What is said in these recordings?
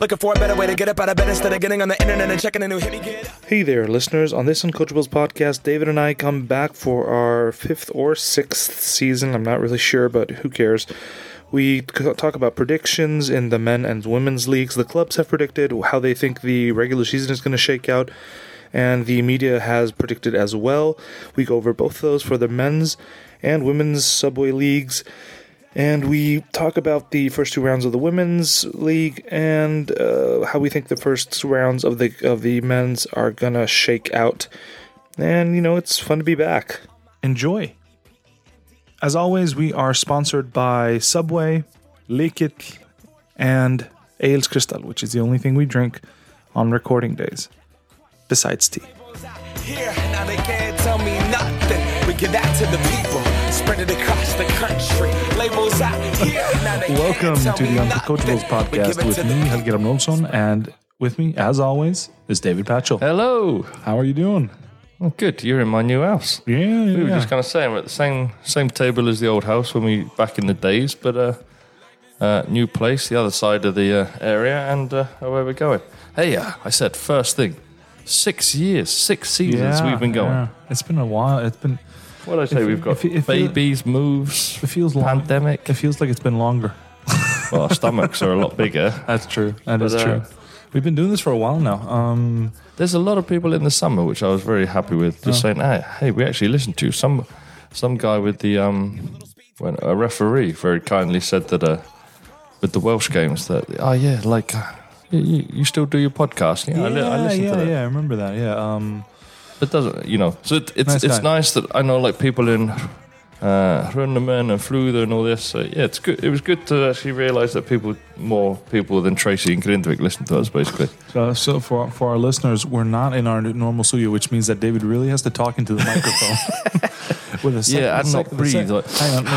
Looking for a better way to get up out of bed instead of getting on the internet and checking a new hit. Hey there, listeners. On this Uncoachables podcast, David and I come back for our fifth or sixth season. I'm not really sure, but who cares? We talk about predictions in the men and women's leagues. The clubs have predicted how they think the regular season is going to shake out, and the media has predicted as well. We go over both those for the men's and women's subway leagues. And we talk about the first two rounds of the women's league and uh, how we think the first rounds of the of the men's are gonna shake out. And you know, it's fun to be back. Enjoy. As always, we are sponsored by Subway, Lekit, and Ales Crystal, which is the only thing we drink on recording days, besides tea. Here, now they can't tell me nothing. We give that to the people, spread it across the country. Labels out here, Welcome to the me Uncoachables nothing. We give podcast with me, the Helgi Ramnolfsson, and with me, as always, is David Patchell. Hello. How are you doing? Oh, good. You're in my new house. Yeah, yeah. We were just kind of saying we're at the same same table as the old house when we back in the days, but uh, uh, new place, the other side of the uh, area, and uh, where we're going. Hey, uh, I said first thing, six years, six seasons we've been going. yeah. It's been a while. It's been. What did I say? We've got if- if babies, moves, It feels long. pandemic. It feels like it's been longer. well, our stomachs are a lot bigger. That's true. That is But, uh, true. We've been doing this for a while now. Um, There's a lot of people in the summer, which I was very happy with, just saying, hey, hey, we actually listened to some some guy with the um, when a referee very kindly said that uh, with the Welsh games that oh yeah, like uh, you, you- still do your podcast, yeah, I, li- I listened yeah, to that. yeah. I remember that. Yeah. Um, It doesn't, you know, so it, it's Nice it's guy. nice that I know like people in. Uh, Runderman and Fluder and all this. So yeah, it's good. It was good to actually realise that people, more people than Tracy and Grindvik, listen to us. Basically, so, so for for our listeners, we're not in our normal studio, which means that David really has to talk into the microphone. With a sec- Yeah, and the not the breathe, sec- like- hang on, no,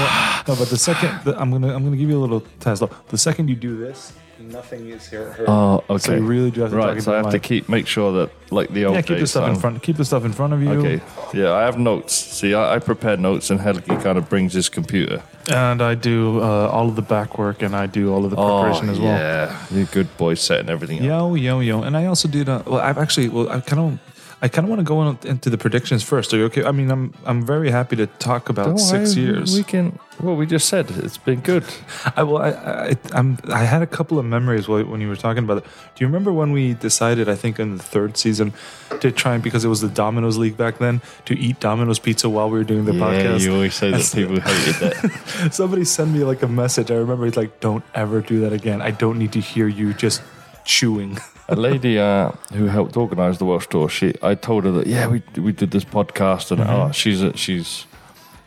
no, but the second the, I'm gonna I'm gonna give you a little test. Look, The second you do this, nothing is here. Heard. Oh, okay. So you really do have to right. into So I the have to keep make sure that like the old Yeah, keep the days, stuff in I'm- front. Keep the stuff in front of you. Okay. Yeah, I have notes. See, I, I prepare notes, and Helgi kind of brings his computer. And I do uh, all of the back work, and I do all of the preparation as well. Oh, Yeah, you're a good boy setting everything up. Yo, yo, yo, and I also did. Uh, well, I've actually. Well, I kind of. I kind of want to go on into the predictions first. Are you okay? I mean, I'm I'm very happy to talk about Don't six worry, years. We can. Well, we just said it's been good. I well, I, I I'm I had a couple of memories when you were talking about it. Do you remember when we decided? I think in the third season to try and because it was the Domino's League back then to eat Domino's pizza while we were doing the podcast. you always say that That's- people hated that. Somebody sent me like a message. I remember it's like, "Don't ever do that again. I don't need to hear you just chewing." a lady uh, who helped organise the Welsh tour, she, I told her that yeah, we we did this podcast, and Mm-hmm. oh, she's a, she's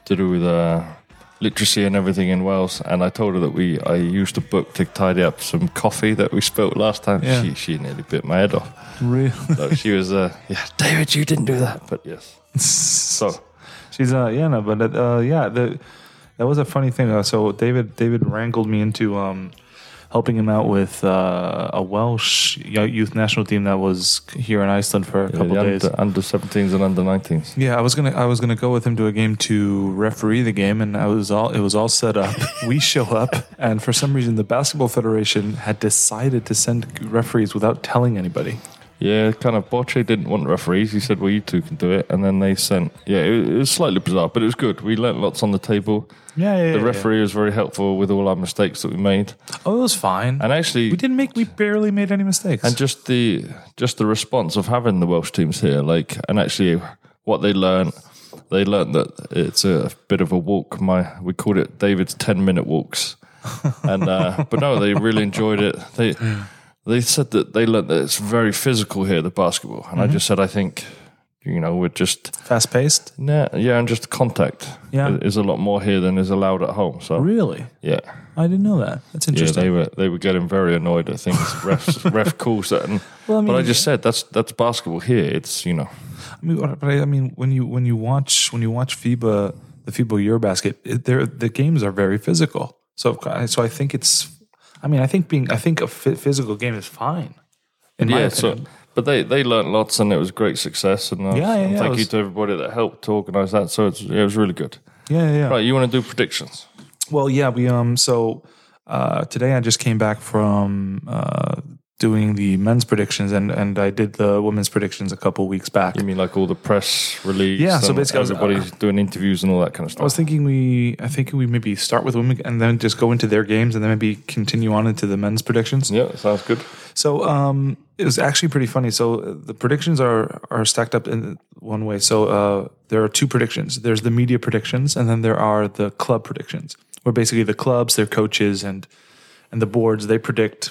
to do with uh, literacy and everything in Wales, and I told her that we I used a book to tidy up some coffee that we spilt last time. Yeah. She she nearly bit my head off. Really? So she was uh, yeah, David, you didn't do that, but yes. So She's uh yeah no but uh yeah the that was a funny thing uh, so David David wrangled me into um helping him out with uh, a Welsh youth national team that was here in Iceland for a couple the days. under, under 17s and under 19s. Yeah, I was gonna I was gonna go with him to a game to referee the game, and I was all it was all set up. we show up, and for some reason, the basketball federation had decided to send referees without telling anybody. Yeah, kind of. Boche didn't want referees. He said, "Well, you two can do it." And then they sent. Yeah, it, it was slightly bizarre, but it was good. We learnt lots on the table. Yeah, yeah. The referee was very helpful with all our mistakes that we made, Oh, it was fine. and actually, we didn't make. We barely made any mistakes. and just the just the response of having the Welsh teams here, like, and actually, what they learned, they learned that it's a bit of a walk. My we called it David's ten minute walks, and uh, but no, they really enjoyed it. They they said that they learned that it's very physical here, the basketball, and I mm-hmm. just said I think. You know, we're just Fast paced. yeah, yeah, and just contact Yeah. is a lot more here than is allowed at home. So Really, yeah, I didn't know that. That's interesting. yeah, they were they were getting very annoyed at things. Refs, ref calls that, and Well, I but I just said that's that's basketball here. It's you know I mean, but I I mean, when you when you watch when you watch FIBA, the FIBA Eurobasket, it, the games are very physical. So, so I think it's. I mean, I think being, I think a physical game is fine. In yeah. So, but they they learnt lots, and it was great success. And, uh, Yeah, yeah, and yeah, thank it you to everybody that helped to organise that. So it's it was really good. yeah, yeah, yeah. Right, you want to do predictions? Well, yeah, we um. So uh, today I just came back from uh, doing the men's predictions, and and I did the women's predictions a couple weeks back. You mean like all the press release? Yeah, so basically I was- everybody's doing interviews and all that kind of stuff. I was thinking we, I think we maybe start with women and then just go into their games, and then maybe continue on into the men's predictions. Yeah, sounds good. So um, it was actually pretty funny. So uh, the predictions are are stacked up in one way. So uh, there are two predictions. There's the media predictions, and then there are the club predictions, where basically the clubs, their coaches, and and the boards they predict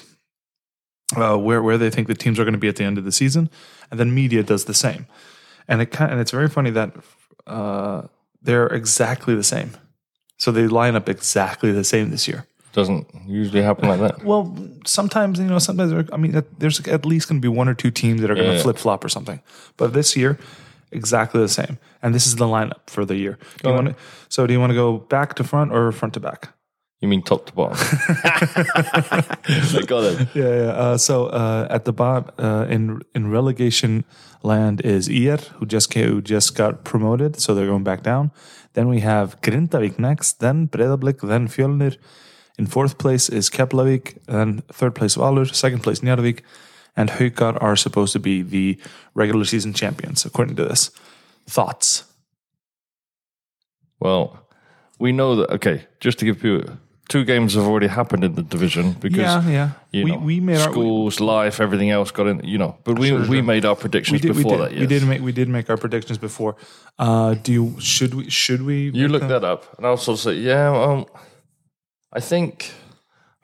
uh, where where they think the teams are going to be at the end of the season, and then media does the same. And it kind and it's very funny that uh, they're exactly the same. So they line up exactly the same this year. Doesn't usually happen like that. Well, sometimes you know, sometimes I mean, there's at least going to be one or two teams that are going to Yeah. flip flop or something. But this year, exactly the same. And this is the lineup for the year. Do to, so do you want to go back to front or front to back? You mean top to bottom? I got it. Yeah, yeah. Uh, so uh, at the bottom uh, in in relegation land is IR, who just came, who just got promoted, so they're going back down. Then we have Grindavik next, then Breiðablik, then Fjölnir. In fourth place is Keflavik, then third place Valur, second place Njarðvík, and Haukar are supposed to be the regular season champions, according to this. Thoughts? Well, we know that. Okay, just to give you two games have already happened in the division because yeah, yeah. you we know we made our schools, life, everything else got in. You know, but we Sure, we sure. made our predictions did, we before did, that. Yes. we did make we did make our predictions before. Uh, do you should we should we You look them? that up, and I'll sort of say, yeah. Um, I think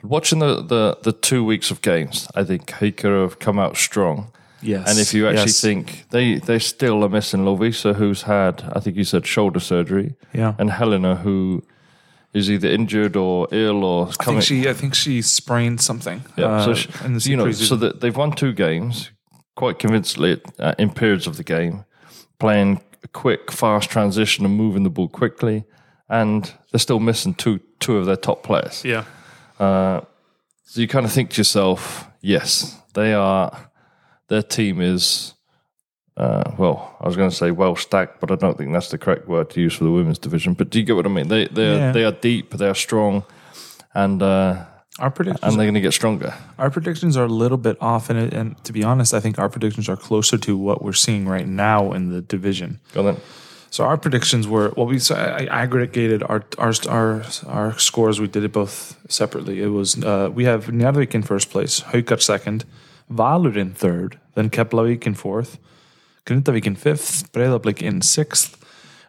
watching the, the the two weeks of games, I think Haukar have come out strong. Yes. And if you actually yes. think they they still are missing Lovisa, who's had I think you said shoulder surgery, yeah, and Helena, who is either injured or ill or I think she I think she sprained something. Yeah, uh, so she, you know, so that they've won two games quite convincingly uh, in periods of the game, playing a quick, fast transition and moving the ball quickly, and they're still missing two two of their top players. yeah, So you kind of think to yourself, yes, they are. Their team is, uh, well, I was going to say well stacked, but I don't think that's the correct word to use for the women's division. But do you get what I mean? They they Yeah. are they are deep, they are strong, and uh, our predictions and they're going to get stronger. our predictions are a little bit off, and and to be honest, I think our predictions are closer to what we're seeing right now in the division. Go then. So our predictions were well, we so I aggregated our our our our scores. We did it both separately. It was uh, we have Njarðvík in first place, Haukar second, Valur in third, then Keflavik in fourth, Grindavík in fifth, Breiðablik in sixth,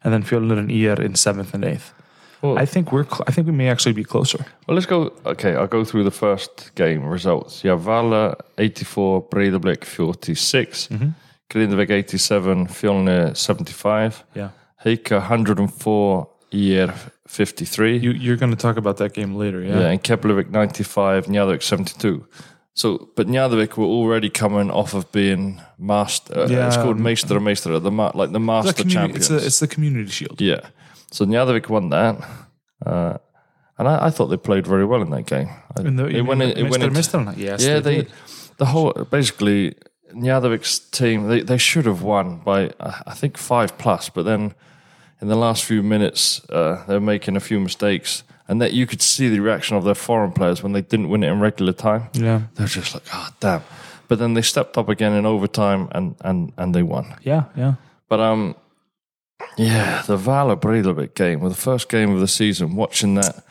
and then Fjölnir and IR in seventh and eighth. Well- I think we're cl- I think we may actually be closer. Well, let's go. Okay, I'll go through the first game results. Yeah, Valur 84, Breidablik 46, Mm-hmm. Grindavik 87, Fjolnir 75, Yeah. Haukar 104, IR 53. You you're going to talk about that game later, yeah? yeah. and Keflavik 95, Njarðvík 72. So, but Njarðvík were already coming off of being master. Uh, Yeah. It's called Meistra Meistra, the ma- like the master a community, champions. it's, a, it's the community shield. Yeah. So Njarðvík won that. Uh, and I, I thought they played very well in that game. In the, it went, in- it went into-. Yes, yeah, they, they, the whole basically Njarðvík's team they, they should have won by uh, I think five plus, but then in the last few minutes uh, they're making a few mistakes, and that you could see the reaction of their foreign players when they didn't win it in regular time. Yeah. They're just like, oh damn. But then they stepped up again in overtime and and and they won. Yeah, yeah. But um, yeah, the Valur Breidablik game, well, the first game of the season. Watching that,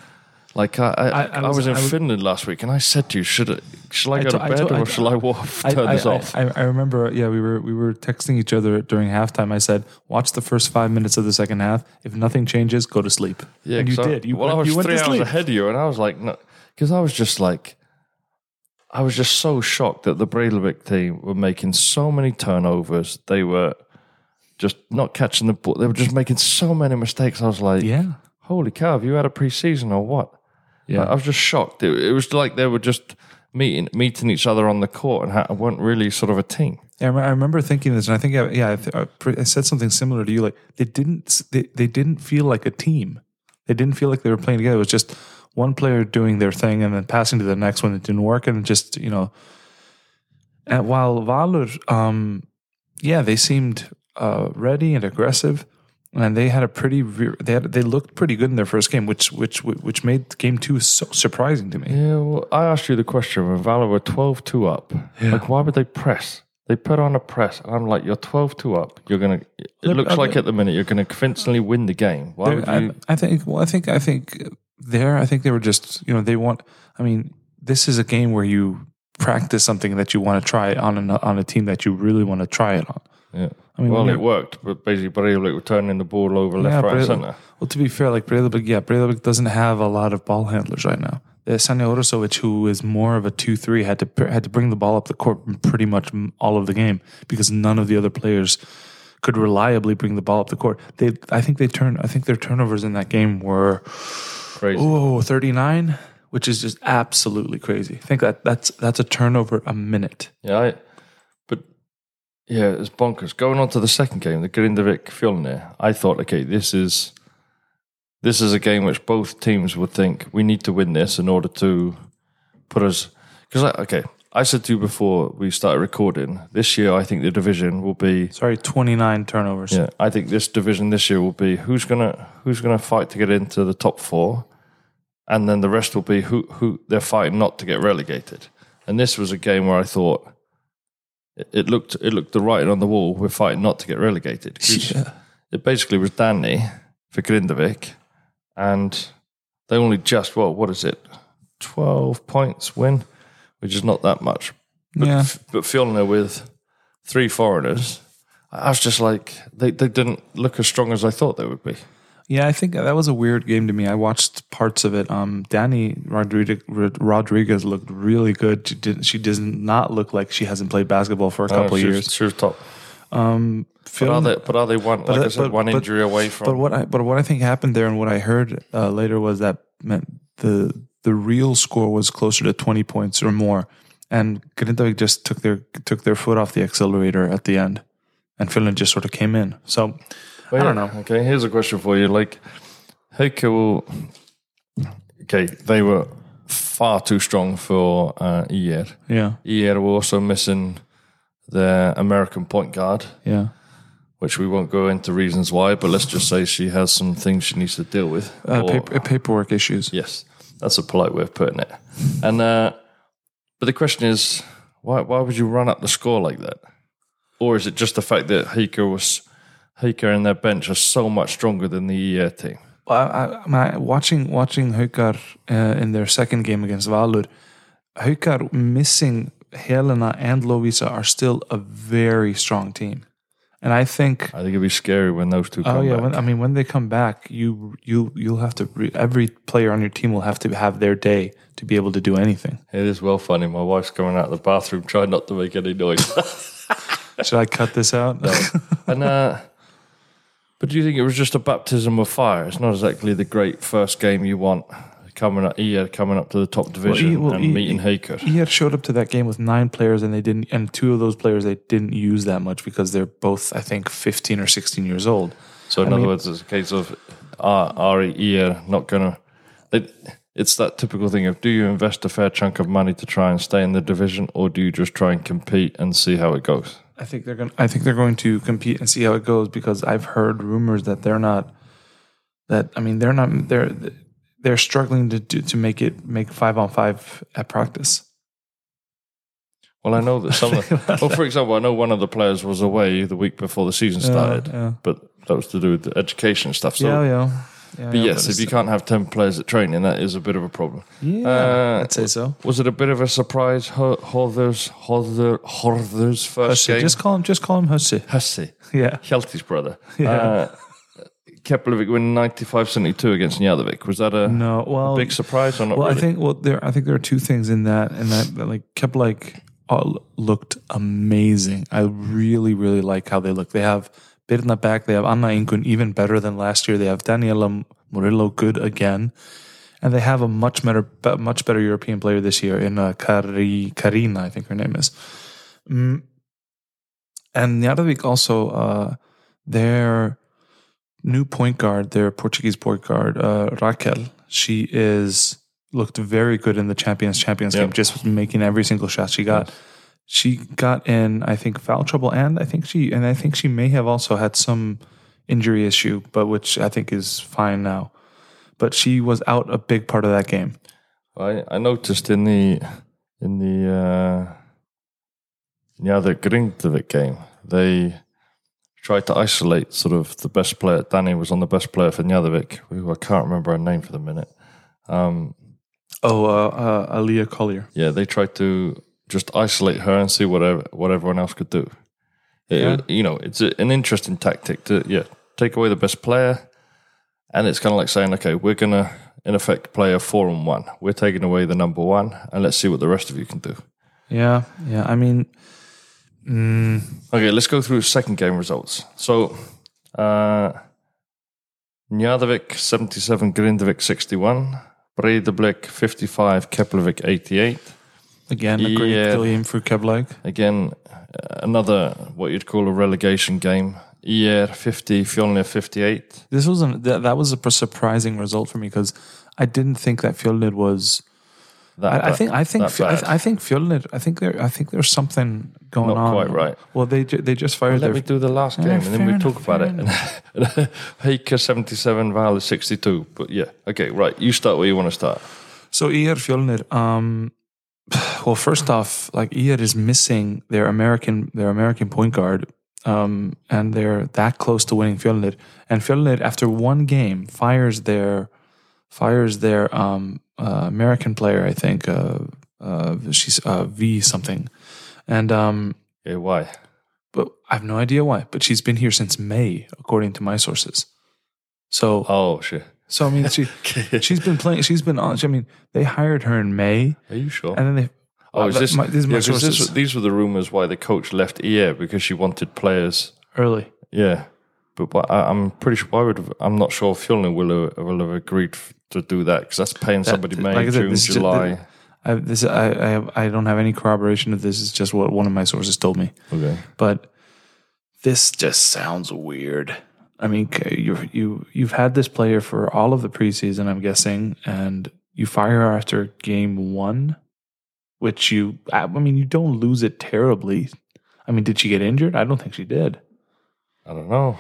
like I, I, I- I, I was, was- in was- Finland last week, and I said to you, should I, shall I, go to- bed or shall I walk, turn this off? I, I remember, yeah, we were we were texting each other during halftime. I said, "Watch the first five minutes of the second half. If nothing changes, go to sleep." yeah, and you did. You well, went, I was you went three to hours sleep. ahead of you, and I was like, no, because I was just like, I was just so shocked that the Breidablik team were making so many turnovers. They were just not catching the ball. They were just making so many mistakes. I was like, Yeah, holy cow, have you had a preseason or what? Yeah. I, I was just shocked. It, it was like they were just meeting meeting each other on the court and ha- weren't really sort of a team. Yeah, I remember thinking this, and I think, I- yeah, I, th- I said something similar to you. Like they didn't, they, they didn't feel like a team. They didn't feel like they were playing together. It was just one player doing their thing and then passing to the next when it didn't work, and just you know. And while Valur, um, yeah, they seemed uh, ready and aggressive. And they had a pretty re- they had they looked pretty good in their first game, which which which made game two so surprising to me. Yeah, well, I asked you the question when Valur were 12 2 up. Yeah. Like, why would they press? They put on a press. And I'm like, you're 12 2 up. You're going to, it Look, looks I like at the minute you're going to convincingly win the game. Why would I, you? I think. Well, I think. I think there. I think they were just. You know, they want. I mean, this is a game where you practice something that you want to try on an, on a team that you really want to try it on. Yeah. I mean, well, it worked, but basically, Breivik were turning the ball over left, Yeah, right, centre. Well, to be fair, like Breivik, yeah, Breivik doesn't have a lot of ball handlers right now. Sanja Orosovic, who is more of a two-three, had to had to bring the ball up the court pretty much all of the game because none of the other players could reliably bring the ball up the court. They, I think they turned. I think their turnovers in that game were Crazy. oh 39, which is just absolutely crazy. I think that that's that's a turnover a minute. Yeah, I, yeah, it's bonkers. Going on to the second game, the Grindavik Fjolnir, I thought, okay, this is this is a game which both teams would think we need to win this in order to put us. Because okay, I said to you before we started recording, this year I think the division will be. Sorry, 29 turnovers. Yeah, I think this division this year will be who's gonna who's gonna fight to get into the top four, and then the rest will be who who they're fighting not to get relegated. And this was a game where I thought it, it looked it looked the writing on the wall. We're fighting not to get relegated. Yeah. It basically was Danny for Grindavik, and they only just well, what is it, twelve points win, which is not that much. But Yeah. but Fjolnir with three foreigners, I was just like they, they didn't look as strong as I thought they would be. Yeah, I think that was a weird game to me. I watched parts of it. Um, Danny Rodriguez, Rodriguez looked really good. She did. She does not look like she hasn't played basketball for a couple Uh, of years. she was top. Um, But are they? But are they one? Like I said, but- one but- injury away from. But what I but what I think happened there, and what I heard uh, later was that meant the the real score was closer to twenty points or more, and Grindavik just took their took their foot off the accelerator at the end, and Finland just sort of came in. So Well, I don't know. Okay, here's a question for you. Like, Haukar will. Okay, they were far too strong for uh, ER. yeah, ER were also missing their American point guard, yeah. which we won't go into reasons why, but let's just say she has some things she needs to deal with. Uh, Or- paper, paperwork issues. Yes, that's a polite way of putting it. And uh, but the question is, why why would you run up the score like that? Or is it just the fact that Haukar was Haukar and their bench are so much stronger than the ER team? I, I, watching watching Haukar uh, in their second game against Valur, Haukar missing Helena and Lovisa are still a very strong team, and I think. I think it'd be scary when those two come Oh yeah, back. when, I mean when they come back, you you you'll have to re, every player on your team will have to have their day to be able to do anything. it is well funny. My wife's coming out of the bathroom trying not to make any noise. Should I cut this out? and uh, but do you think it was just a baptism of fire? It's not exactly the great first game you want coming up. ER coming up to the top division E- well, and E- meeting Haukar. He had showed up to that game with nine players, and they didn't. And two of those players they didn't use that much because they're both, I think, fifteen or sixteen years old. So in I other mean- words, it's a case of are are ER not gonna. It, it's that typical thing of do you invest a fair chunk of money to try and stay in the division, or do you just try and compete and see how it goes? I think they're going. I think they're going to compete and see how it goes because I've heard rumors that they're not. That I mean, they're not. They're they're struggling to do, to make it make five on five at practice. Well, I know that some. of, well, for example, I know one of the players was away the week before the season started, yeah. but that was to do with the education stuff. So, yeah, yeah. Yeah but yes, if you can't have ten players at training, that is a bit of a problem. yeah, Uh, I'd say so. Was it a bit of a surprise? Ho- Horders, Horders, Horders first Hussey. game. Just call him. Just call him Hussey. Hussey. Yeah. Hjelti's brother. Yeah. Uh, Keflavik winning 95-72 against Njarðvík. Was that a No, well, big surprise or not Well, really? I think well there I think there are two things in that and that, that like kept like all looked amazing. I really really like how they look. They have Birna back. They have Anna Ingunn even better than last year. They have Daniela Murillo good again, and they have a much better much better European player this year in uh, Kari, Karina. I think her name is. Mm. And Njarðvík also uh, their new point guard, their Portuguese point guard, uh, Raquel. She is looked very good in the Champions Champions Yeah. game, just making every single shot she got. She got in, I think, foul trouble, and I think she and I think she may have also had some injury issue, but which I think is fine now. But she was out a big part of that game. I, I noticed in the in the uh, yeah the Grindavik game they tried to isolate sort of the best player. Danny was on the best player for Njarðvík, who I can't remember her name for the minute. Um, Oh, uh, uh, Aaliyah Collier. yeah, they tried to just isolate her and see whatever what everyone else could do. It- Yeah. You know, it's a, an interesting tactic to yeah take away the best player, and it's kind of like saying, okay, we're gonna in effect play a four on one. We're taking away the number one, and let's see what the rest of you can do. Yeah, yeah. I mean, mm, Okay, let's go through second game results. So, uh, Njarðvík 77, Grindavik 61, Breidablik 55, Keflavik 88. Again, a great Yeah. game for Kevlag. Again, uh, another what you'd call a relegation game. IR 50, Fjolnir 58. This was an, that, that was a surprising result for me because I didn't think that Fjolnir was. That, I, I think I think I, th- I think Fjolnir. I think there. I think there's something going Not on. quite right. Well, they ju- they just fired Let their me do the last game Yeah, and then we talk about fair it. Haukar 77, Val 62. But yeah, okay, right. You start where you want to start. So IR Fjolnir, um, well, first off, like IR is missing their American their American point guard, um, and they're that close to winning Fjolnir. And Fjolnir, after one game, fires their fires their um, uh, American player. I think uh, uh, she's uh, V something, and um, Yeah, why? but I have no idea why. But she's been here since May, according to my sources. So Oh, shit. So I mean she she's been playing. She's been on. I mean they hired her in May. Are you sure? And then they. Oh, is Uh, this, my- my yeah, this- these were the rumors why the coach left EA because she wanted players. early. Yeah, but, but I, I'm pretty sure. Why would I'm not sure if Fjolnir will have, will have agreed to do that because that's paying somebody May, like said, June, this is ju- July. I, this I I, have, I don't have any corroboration of this. It's just what one of my sources told me. okay. But this just sounds weird. I mean, you you you've had this player for all of the preseason, I'm guessing, and you fire after game one, which you I mean you don't lose it terribly. I mean, did she get injured? I don't think she did. I don't know.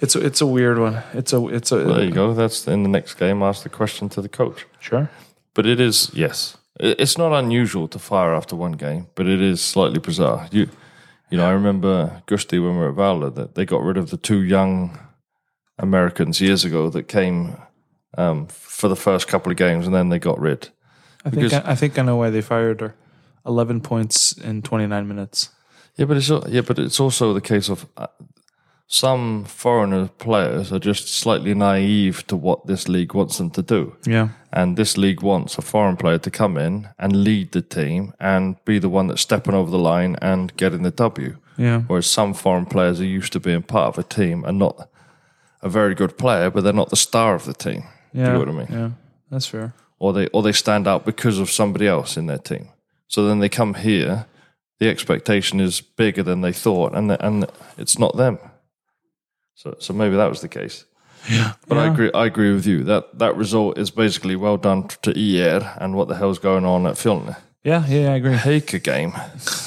It's a, it's a weird one. It's a it's a Well, there you go. That's in the next game. Ask the question to the coach. sure. But it is yes, it's not unusual to fire after one game, but it is slightly bizarre. You, you know, I remember Gusti when we were at Valur that they got rid of the two young Americans years ago that came um, for the first couple of games, and then they got rid. I think Because- I, I think I know why they fired her. Eleven points in twenty nine minutes. Yeah, but it's yeah, but it's also the case of uh, some foreigner players are just slightly naive to what this league wants them to do. Yeah. And this league wants a foreign player to come in and lead the team and be the one that's stepping over the line and getting the W. Yeah. Whereas some foreign players are used to being part of a team and not a very good player, but they're not the star of the team. Yeah. Do you know what I mean? Yeah. That's fair. Or they or they stand out because of somebody else in their team. So then they come here, the expectation is bigger than they thought, and and it's not them. So so maybe that was the case. Yeah. But I agree. I agree with you. That that result is basically well done to ER and what the hell's going on at Fjolnir. Yeah. Yeah. I agree. Haukar game.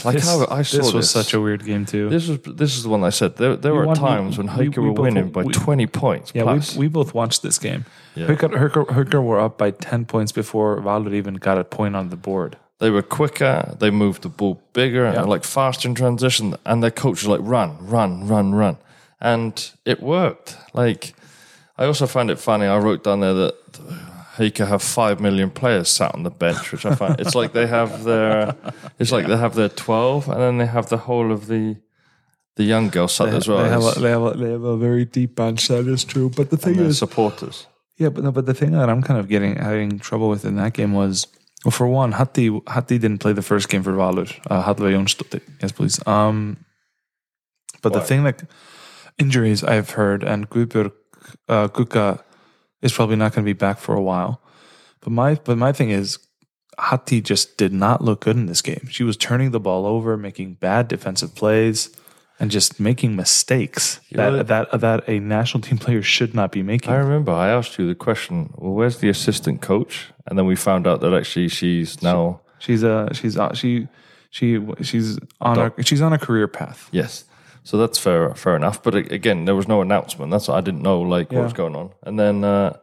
Like This, how I saw this this. was such a weird game too. This was this is the one I said. There there We were won- times when we- Haukar we were both- winning by we- twenty points yeah, plus. we we both watched this game. Yeah. Haukar were up by ten points before Valur even got a point on the board. they were quicker. They moved the ball bigger Yeah. and like faster in transition. And their coach was like, "Run, run, run, run," and it worked. Like I also find it funny. I wrote down there that Haukar have five million players sat on the bench, which I find it's like they have their it's like they have their twelve, and then they have the whole of the the young girls sat there as well. They have, a, they, have a, they have a very deep bench. That is true. But the thing is, supporters. yeah, but no, but the thing that I'm kind of getting having trouble with in that game was, well, for one, Hatti Hatti didn't play the first game for Valur. Uh. Yes, please. Um, but the thing that injuries I've heard, and Guðbjörg uh, Gukka is probably not going to be back for a while. But my but my thing is, Hatti just did not look good in this game. She was turning the ball over, making bad defensive plays, and just making mistakes that, that that a national team player should not be making. I remember I asked you the question. Well, where's the assistant coach? And then we found out that actually she's now She's a she's uh, she she she's on a she's on a career path. yes. So that's fair, fair enough. But again, there was no announcement. That's I didn't know, like what was going on. And then, uh,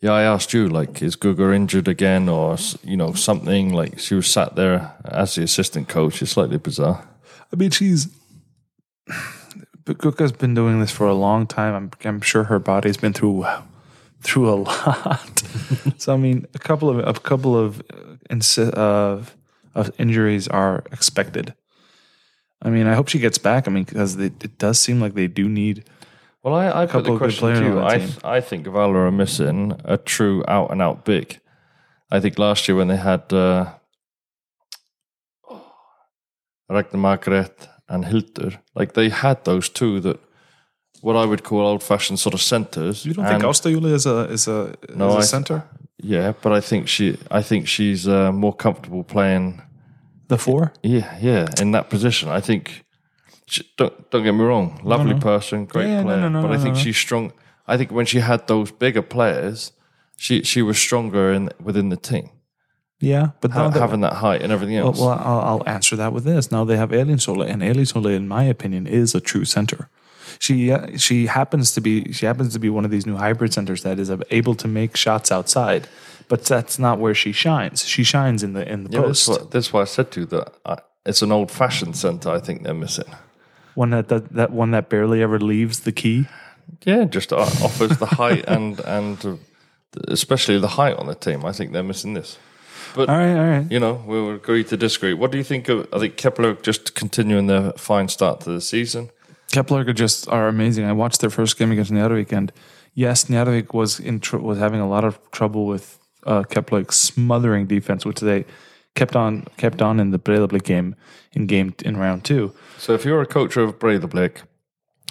yeah, I asked you, like, is Guga injured again, or you know something? Like she was sat there as the assistant coach. It's slightly bizarre. I mean, she's. But Guka's been doing this for a long time. I'm, I'm sure her body's been through through a lot. so I mean, a couple of a couple of uh, of of injuries are expected. I mean, I hope she gets back. I mean, because it, it does seem like they do need. Well, I, I put the of question to you. I, th- I think Valur are missing a true out and out big. I think last year when they had uh, Ragnar Margaret and Hildur, like they had those two that what I would call old fashioned sort of centers. You don't think And- Asta Jule is a is a No, is a I- center? Yeah, but I think she, I think she's uh, more comfortable playing. The four? Yeah, yeah, in that position. I think. She, don't don't get me wrong, lovely person, great Yeah, no, player. no, no, but I think no. she's strong. I think when she had those bigger players, she she was stronger in within the team, Yeah, but ha- that, having that height and everything else. well I'll, I'll answer that with this. Now they have Alien Sole, and Alien Sole, in my opinion, is a true center. She uh, she happens to be she happens to be one of these new hybrid centers that is able to make shots outside, but that's not where she shines. She shines in the in the yeah, that's, post. what, that's why I said to you that I, it's an old fashioned center. I think they're missing. one that, that that one that barely ever leaves the key. Yeah, just offers the height and and uh, especially the height on the team. I think they're missing this. But All right, all right. you know, we'll agree to disagree. What do you think of? I think Kepler just continuing their fine start to the season. Kepler just are amazing. I watched their first game against Njarðvík, and yes, Njarðvík was in tr- was having a lot of trouble with uh, like smothering defense, which they kept on kept on in the Breiðablik game in game in round two. So if you're a coach of Breidablik,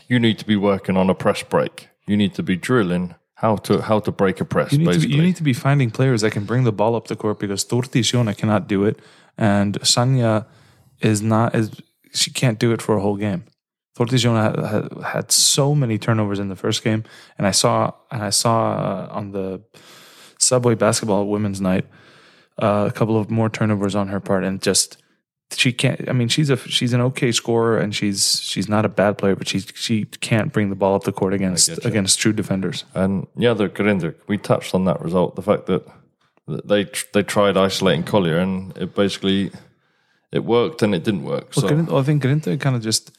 you need to be working on a press break. You need to be drilling how to how to break a press. You need, to be, you need to be finding players that can bring the ball up the court because Thorti Siona cannot do it, and Sanya is not as she can't do it for a whole game. Thorti Siona had, had, had so many turnovers in the first game, and I saw and I saw uh, on the Subway basketball women's night uh, a couple of more turnovers on her part, and just she can't. I mean, she's a she's an okay scorer, and she's she's not a bad player, but she she can't bring the ball up the court against against true defenders. and yeah, the Grindr. We touched on that result. The fact that they they tried isolating Collier and it basically it worked and it didn't work. So Well, I think Grinta kind of just.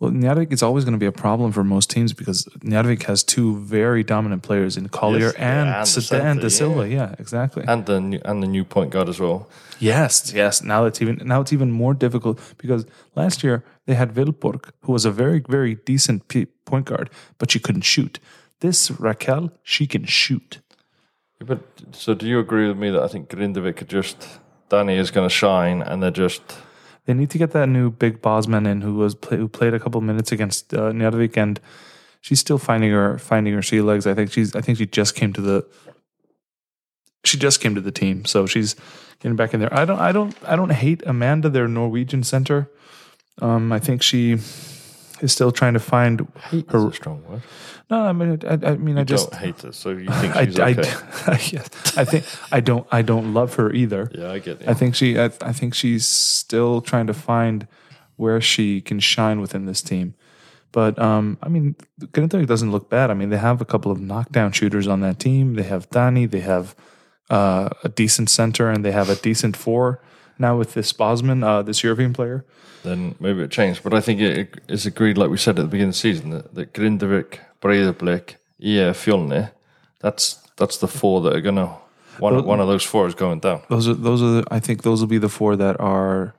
Well, Njarðvík is always going to be a problem for most teams because Njarðvík has two very dominant players in Collier Yes, yeah, and Sada- and De Silva. Yeah, exactly. and the new, and the new point guard as well. yes, yes. Now it's even now it's even more difficult because last year they had Vilborg, who was a very very decent p- point guard, but she couldn't shoot. This Raquel, she can shoot. But so do you agree with me that I think Grindavik just Danny is going to shine and they're just They need to get that new big Bosman in who was play, who played a couple minutes against uh, and she's still finding her finding her sea legs. I think she's I think she just came to the she just came to the team, so she's getting back in there. I don't I don't I don't hate Amanda, their Norwegian center. Um, I think she is still trying to find hate her. strong word. No, I mean I, I mean I just don't hate her, so you think I, she's I, okay? yes, I think I don't I don't love her either. yeah, I get it. I think she. I, I think she's still trying to find where she can shine within this team. But um, I mean, Grindag doesn't look bad. I mean, they have a couple of knockdown shooters on that team. They have Dani. They have uh, a decent center, and they have a decent four now with this Bosman, uh, this European player. then maybe it changed. But I think it is agreed, like we said at the beginning of the season, that, that Grindavik, Breidablik, yeah, Fjolni, that's that's the four that are gonna one one of those four is going down. Those are those are. The, I think those will be the four that are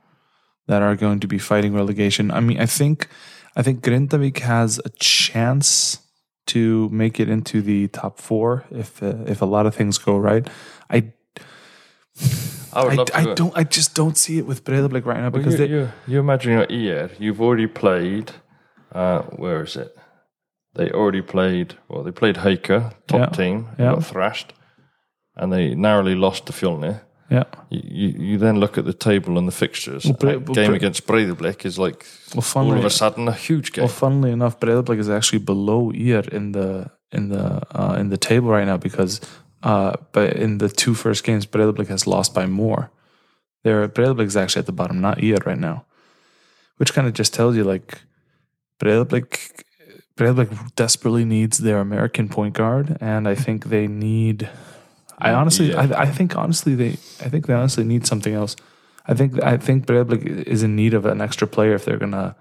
that are going to be fighting relegation. I mean, I think I think Grindavik has a chance to make it into the top four if uh, if a lot of things go right. I I would I, love to. I don't I just don't see it with Breiðablik right now because you, they, you, you imagine you're ER, you've already played. Uh, where is it? They already played. Well, they played Haukar, top Yeah. team, Yeah. got thrashed, and they narrowly lost to Fjolni. yeah. You, you, then look at the table and the fixtures. Well, Bre- game Bre- against Breidablik is like Well, all of a sudden a huge game. well, funnily enough, Breiðablik is actually below Ir in the in the uh, in the table right now because uh, but in the two first games, Breiðablik has lost by more. There, Breiðablik is actually at the bottom, not Ir right now, which kind of just tells you like Breiðablik, Breiðablik desperately needs their American point guard, and I think they need. I honestly, Yeah. I, I think honestly, they, I think they honestly need something else. I think, I think Breiðablik is in need of an extra player if they're gonna,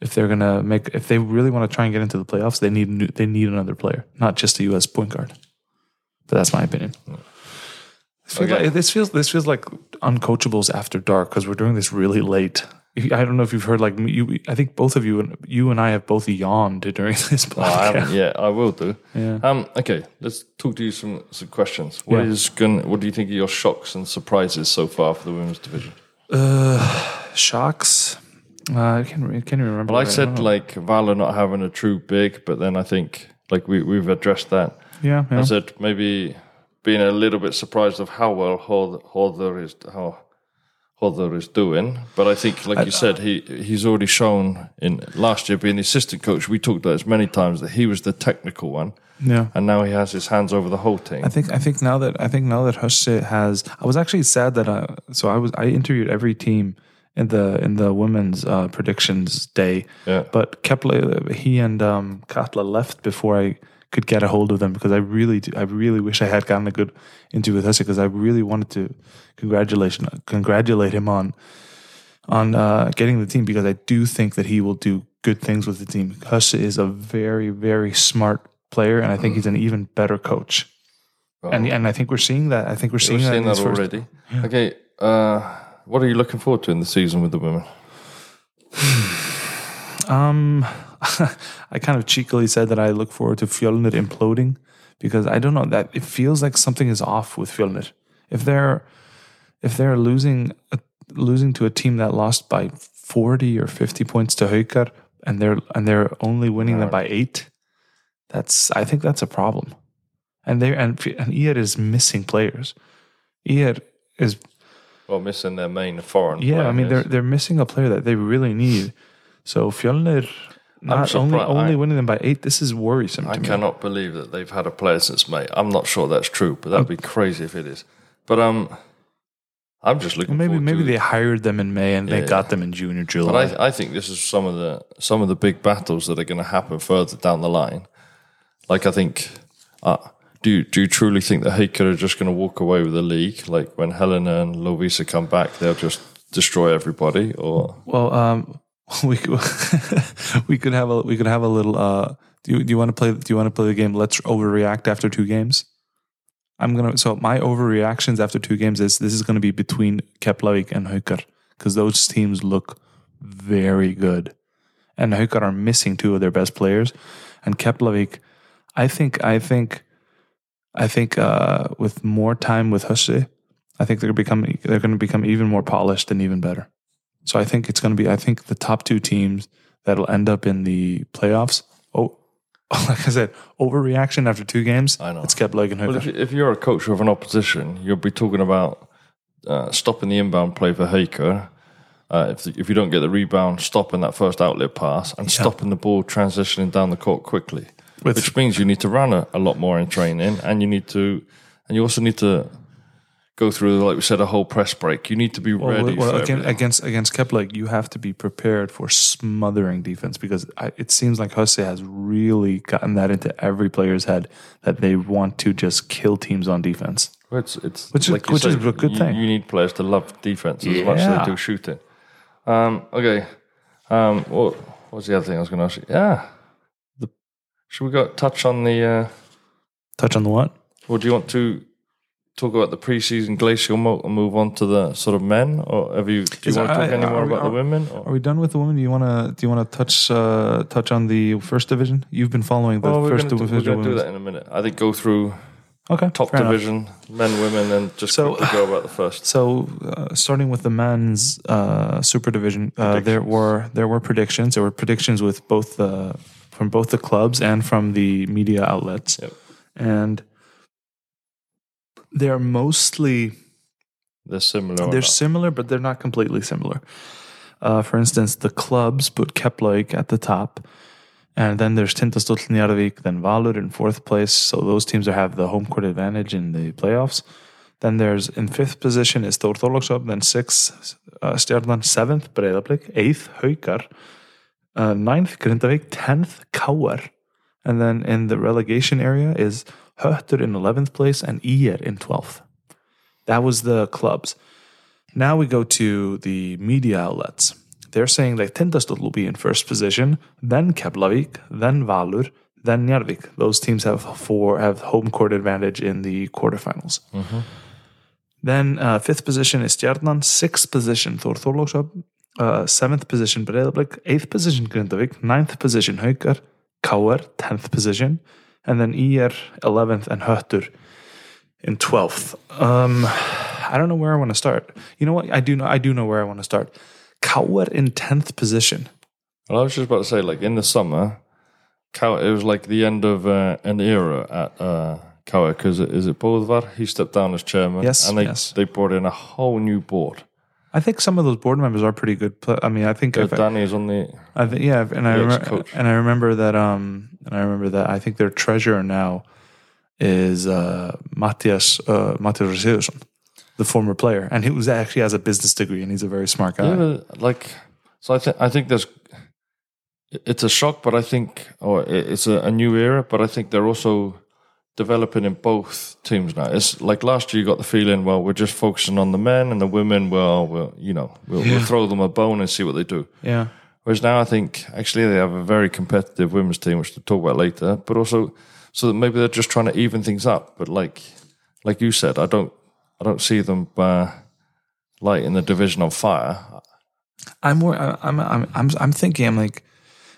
if they're gonna make, if they really want to try and get into the playoffs, they need, new, they need another player, not just a U.S. point guard. But that's my opinion. This feels Okay. like- this feels this feels like uncoachables after dark because we're doing this really late. I don't know if you've heard like you. I think both of you and you and I have both yawned during this I haven't podcast. yet. I will do. Yeah. Um. Okay. Let's talk to you some some questions. What Yeah. is going? What do you think of your shocks and surprises so far for the women's division? Shocks. Uh, I can't. Can't even remember. Well, I said don't like Valur not having a true big, but then I think like we we've addressed that. yeah, yeah. I said maybe being a little bit surprised of how well Hod- is how Hodder is doing, but I think like you said he he's already shown in last year being the assistant coach. We talked about this many times that he was the technical one, yeah. and now he has his hands over the whole team. I think I think now that I think now that Husse has I was actually sad that I so I was I interviewed every team in the in the women's uh, predictions day. Yeah. But Kepler he and um, Katla left before I could get a hold of them because I really do, I really wish I had gotten a good interview with Husse because I really wanted to congratulation congratulate him on on uh, getting the team because I do think that he will do good things with the team. Husse is a very very smart player and I think he's an even better coach and and I think we're seeing that. I think we're seeing We've that, that first- already. Okay, uh, what are you looking forward to in the season with the women? Um, I kind of cheekily said that I look forward to Fjolnir imploding because I don't know that it feels like something is off with Fjolnir. If they're if they're losing a, losing to a team that lost by forty or fifty points to Haukar and they're and they're only winning them by eight, that's I think that's a problem. And they and and IR is missing players. IR is Well, missing their main foreign. Yeah, player, I mean they're they're missing a player that they really need. So Fjolnir not only only I- winning them by eight. This is worrisome I to me. cannot believe that they've had a player since May. I'm not sure that's true, but that'd be crazy if it is. But um, I'm just looking. Maybe forward maybe to, they hired them in May and they Yeah. got them in June or July. But I, I think this is some of the some of the big battles that are going to happen further down the line. Like I think, uh, do you, do you truly think that Haukar are just going to walk away with the league? Like when Helena and Lovisa come back, they'll just destroy everybody, or well, um, we could we could have a we could have a little. Uh, do you do you want to play? Do you want to play the game? Let's overreact after two games. I'm gonna. So my overreactions after two games is this is going to be between Keflavik and Haukar because those teams look very good, and Haukar are missing two of their best players, and Keflavik, I think, I think, I think, uh, with more time with Husse, I think they're becoming they're going to become even more polished and even better. So I think it's going to be. I think the top two teams that'll end up in the playoffs. Oh, like I said, overreaction after two games. I know. It's Keflavik and Well, if, if you're a coach of an opposition, you'll be talking about uh, stopping the inbound play for Haukar. Uh, if, if you don't get the rebound, stopping that first outlet pass and stopping the ball transitioning down the court quickly, With- which means you need to run a, a lot more in training, and you need to, and you also need to go through, like we said, a whole press break. You need to be Well, ready well, for again, against against Kepler, you have to be prepared for smothering defense because I, it seems like Jose has really gotten that into every player's head that they want to just kill teams on defense. Well, It's, it's Which is- like you which is a good you, thing. You need players to love defense as much as they do shooting. Um, okay. Um, what what was the other thing I was going to ask you? Yeah. The, should we go touch on the? Uh, Touch on the what? or do you want to talk about the preseason glacial moat and move on to the sort of men, or have you? Do you Is- want to talk I- any more we- about the are- women? Are we done with the women? Do you want to do you want to touch uh, touch on the first division? You've been following the we're first going to do, we're division. gonna do that in a minute. I think go through Okay, top fair enough. division, men, women, and just So- go about the first. So, uh, starting with the men's uh, super division, uh, there were there were predictions. There were predictions with both the from both the clubs and from the media outlets, Yep. and they're mostly They're similar. they're similar, but they're not completely similar. Uh, for instance, the clubs put Keflavík at the top, and then there's Tindastóll Njarðvík, then Valur in fourth place. So those teams have the home court advantage in the playoffs. Then there's in fifth position is Thor then sixth uh, Stjarnan, seventh Breiðablik, eighth Haukar, uh, ninth Grindavik, tenth Kauer, and then in the relegation area is Höttur in eleventh place and IR in twelfth. That was the clubs. Now we go to the media outlets. They're saying that Tindastóll will be in first position, then Keflavik, then Valur, then Njarðvík. Those teams have four have home court advantage in the quarterfinals. Then uh, fifth position is Stjarnan, sixth position Thor Þorlákshöfn, uh, seventh position Breiðablik, eighth position Grindavík, ninth position Haukar, KR, tenth position, and then IR eleventh and Höttur in twelfth. Um, I don't know where I want to start. You know what? I do know. I do know where I want to start. KR in tenth position. Well, I was just about to say, like in the summer, Cow- it was like the end of uh, an era at uh, KR because is it Bodvar? He stepped down as chairman. Yes, and they yes. they brought in a whole new board. I think some of those board members are pretty good. pla- I mean, I think if, Danny is on the. I think yeah, and I remember, and I remember that um and I remember that I think their treasurer now is uh Matthias uh Matthias Roseursson, the former player, and he was actually has a business degree and he's a very smart guy. Yeah, like so. I think I think there's. It's a shock, but I think, or it's a, a new era. But I think they're also developing in both teams now. It's like last year, you got the feeling, well, we're just focusing on the men and the women. Well, well, you know, we'll, we'll throw them a bone and see what they do. Yeah. Whereas now I think actually they have a very competitive women's team, which we'll talk about later. But also, so that maybe they're just trying to even things up. But like, like you said, I don't, I don't see them uh, lighting the division on fire. I'm more. I'm. I'm. I'm. I'm thinking. I'm like.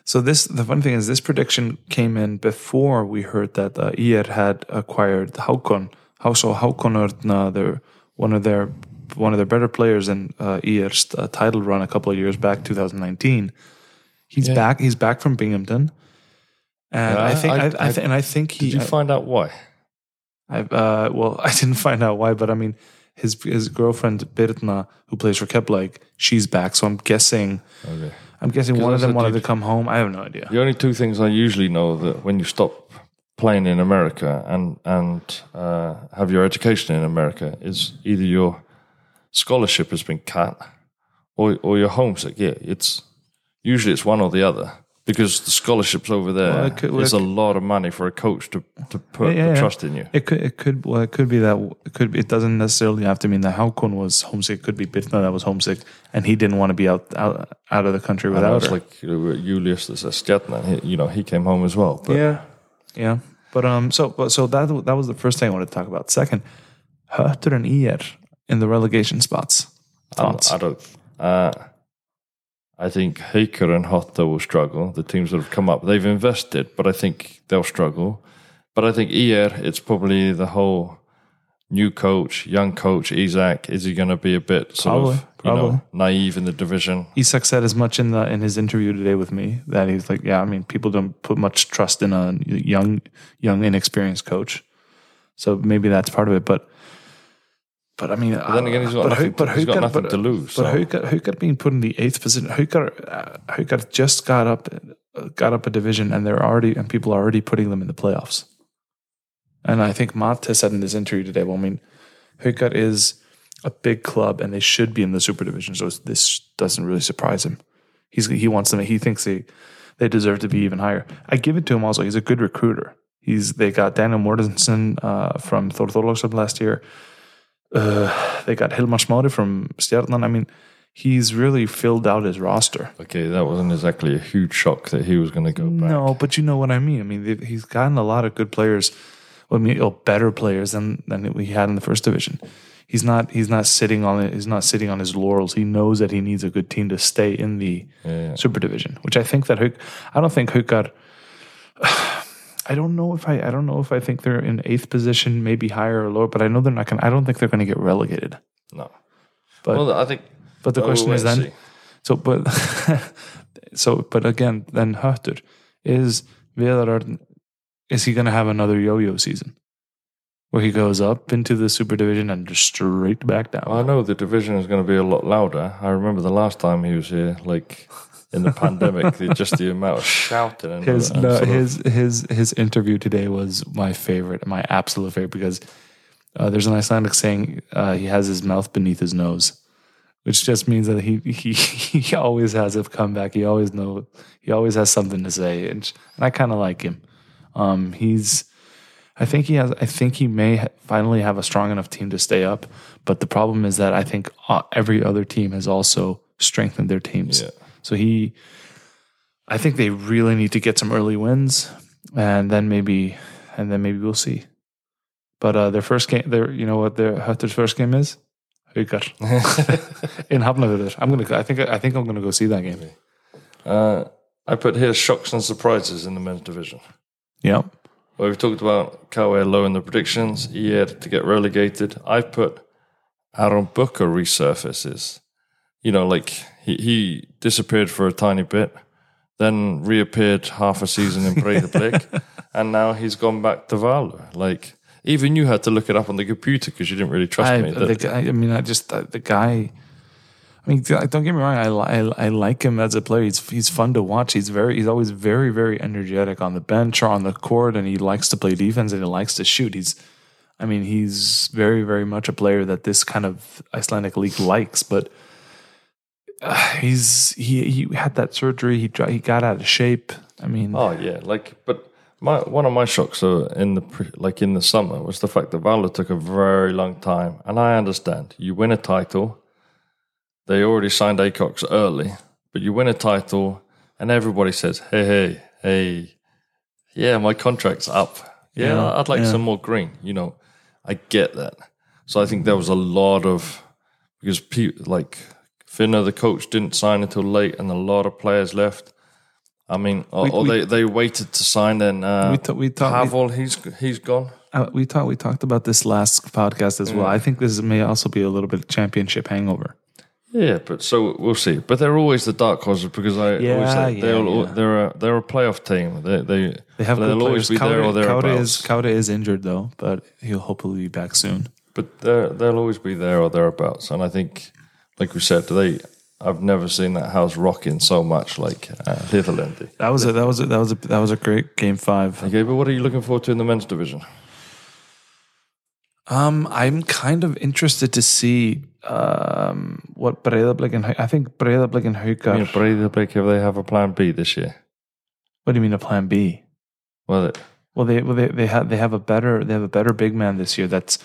So this. The fun thing is, this prediction came in before we heard that uh, IR had acquired Hákon. How so? Hákon their one of their one of their better players in uh, IR's uh, title run a couple of years back, 2019. He's Yeah. back. He's back from Binghamton, and Yeah, I think. I- I, I, I- th- and I think he. Did you find out why? I, uh, well, I didn't find out why, but I mean, his his girlfriend Birna, who plays for Kepler, she's back. So I'm guessing. Okay. I'm guessing one of them wanted to come home. I have no idea. The only two things I usually know that when you stop playing in America and and uh, have your education in America is either your scholarship has been cut or or you're homesick. Yeah, it's usually it's one or the other because the scholarships over there Well, could- well, is a lot of money for a coach to to put Yeah, the yeah. trust in you. It could, it could, well, it could be that it could. Be, it doesn't necessarily have to mean that Hákon was homesick. It could be Birna that was homesick, and he didn't want to be out out, out of the country I know without it's her. like uh, Julius that's a Stjarnan, he- You know, he came home as well. But yeah, yeah. But um, so but so that that was the first thing I wanted to talk about. Second, Höttur and IR in the relegation spots. Thoughts? I don't. Uh, I think Haker and Höttur will struggle. The teams that have come up, they've invested, but I think they'll struggle. But I think ER, it's probably the whole new coach, young coach, Isak. Is he going to be a bit sort Probably, of you know naive in the division? Isak said as much in the in his interview today with me that he's like, yeah, I mean, people don't put much trust in a young, young, inexperienced coach. So maybe that's part of it, but. But I mean, But then again, he's got nothing to- he's got nothing to lose, But so- Haukar being put in the eighth position, Haukar, uh, Haukar just got up, uh, got up a division, and they're already and people are already putting them in the playoffs. And I think Máté said in this interview today, well, I mean, Haukar is a big club, and they should be in the super division. So this doesn't really surprise him. He's he wants them. He thinks they they deserve to be even higher. I give it to him. Also, he's a good recruiter. He's they got Daniel Mortensen uh, from Thor last year. Uh, they got Hilmar Smári from Stjarnan. I mean, he's really filled out his roster. Okay, that wasn't exactly a huge shock that he was going to go back. No, but you know what I mean. I mean, he's gotten a lot of good players. Well, I mean, oh, better players than than we had in the first division. He's not. He's not sitting on it. He's not sitting on his laurels. He knows that he needs a good team to stay in the Yeah. super division. Which I think that Hook. I don't think Hook got. I don't know if I. I don't know if I think they're in eighth position, maybe higher or lower. But I know they're not going. I don't think they're going to get relegated. No. But well, I think. but the well, we'll question is then. see. So, but so, but again, then Höttur is Viðar Is he going to have another yo-yo season where he goes up into the super division and just straight back down? I know the division is going to be a lot louder. I remember the last time he was here, like in the pandemic, just the amount of shouting and, his and no, sort of- his his his interview today was my favorite, my absolute favorite because uh, there's an Icelandic saying uh, he has his mouth beneath his nose, which just means that he he he always has a comeback. He always know he always has something to say, and, and I kind of like him. Um, he's I think he has. I think he may ha- finally have a strong enough team to stay up. But the problem is that I think uh, every other team has also strengthened their teams. Yeah. So he, I think they really need to get some early wins, and then maybe, and then maybe we'll see. But uh, their first game, their you know what their Höttur's first game is, Haukar in Hafnarfjörður. I'm gonna. I think. I think I'm gonna go see that game. Uh, I put here shocks and surprises in the men's division. Yeah. Well, we've talked about Kawe low in the predictions. He had to get relegated. I've put Aaron Booker resurfaces. You know, like he, he disappeared for a tiny bit, then reappeared half a season in Breidablik, and now he's gone back to Valur. Like even you had to look it up on the computer because you didn't really trust I, me. the I mean, I just uh, the guy. I mean, don't get me wrong. I, I I like him as a player. He's he's fun to watch. He's very he's always very very energetic on the bench or on the court, and he likes to play defense and he likes to shoot. He's, I mean, he's very very much a player that this kind of Icelandic league likes. But uh, he's he he had that surgery. He he got out of shape. I mean, Oh yeah, like but my one of my shocks uh, in the pre, like in the summer was the fact that Valur took a very long time, and I understand you win a title. They already signed Acox early, but you win a title, and everybody says, "Hey, hey, hey, yeah, my contract's up. Yeah, Yeah, I'd like yeah. some more green." You know, I get that. So I think there was a lot of because pe- like Finna, the coach, didn't sign until late, and a lot of players left. I mean, or, We- or we- they, they waited to sign. Then uh, we ta- we talked. we- he's he's gone. Uh, we talked we talked about this last podcast as well. I think this may also be a little bit of championship hangover. Yeah, but so we'll see. But they're always the dark horses because I always Yeah, say yeah, they'll yeah. they're a they're a playoff team. They they They have they'll always be there or Kauda, Kauda is Kauda is injured though, but he'll hopefully be back soon. but they'll always be there or thereabouts. And I think, like we said, they I've never seen that house rocking so much like uh, Little Indy. That was a that was a, that was a that was a great game five. Okay, but what are you looking forward to in the men's division? Um, I'm kind of interested to see um what Breiðablik and I think Breiðablik and Haukar. I mean, Breidablik, if they have a plan B this year, what do you mean a plan B? well, it, Well, they well they, they have they have a better they have a better big man this year. That's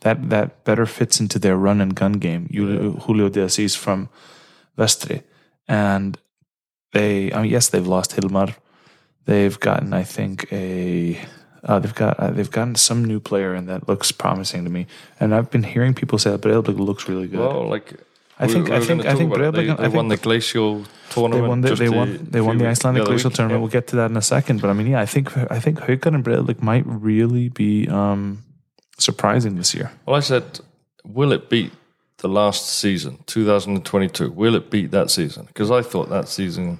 that that better fits into their run and gun game. Julio, Julio de Assis from Vestri, and they I mean yes they've lost Hilmar. They've gotten I think a uh, they've got uh, they've gotten some new player and that looks promising to me. And I've been hearing people say that Breidablik looks really good. well, like I think- I think- I think it. they, they I won the glacial they tournament. won the they won they won the Icelandic Glacial week. tournament. Yeah. We'll get to that in a second. But I mean, yeah, I think I think Haukar and Breidablik might really be um, surprising this year. Well, I said, will it beat the last season, 2022? Will it beat that season? Because I thought that season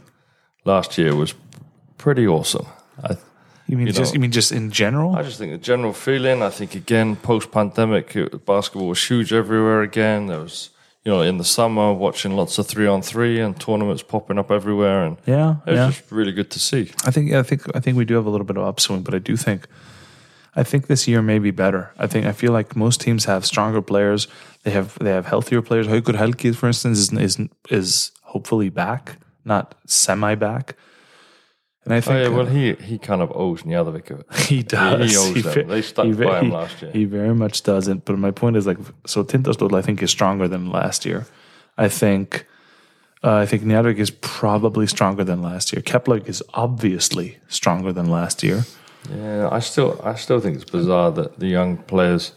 last year was pretty awesome. I, You mean You just know- you mean just in general? I just think the general feeling. I think again, post pandemic, basketball was huge everywhere again. There was, you know, in the summer watching lots of three on three and tournaments popping up everywhere, and yeah, it was yeah. just really good to see. I think I think I think we do have a little bit of upswing, but I do think I think this year may be better. I think I feel like most teams have stronger players. They have they have healthier players. Haukur Helgi, for instance, is is is hopefully back, not semi back. And I Oh think yeah, uh, well he he kind of owes Njarðvík it. He does. He owes them. ve- They stuck he by him he- last year. He very much doesn't. But my point is like, so Tindastóll, I think, is stronger than last year. I think, uh, I think Njarðvík is probably stronger than last year. Kepler is obviously stronger than last year. Yeah, I still I still think it's bizarre that the young players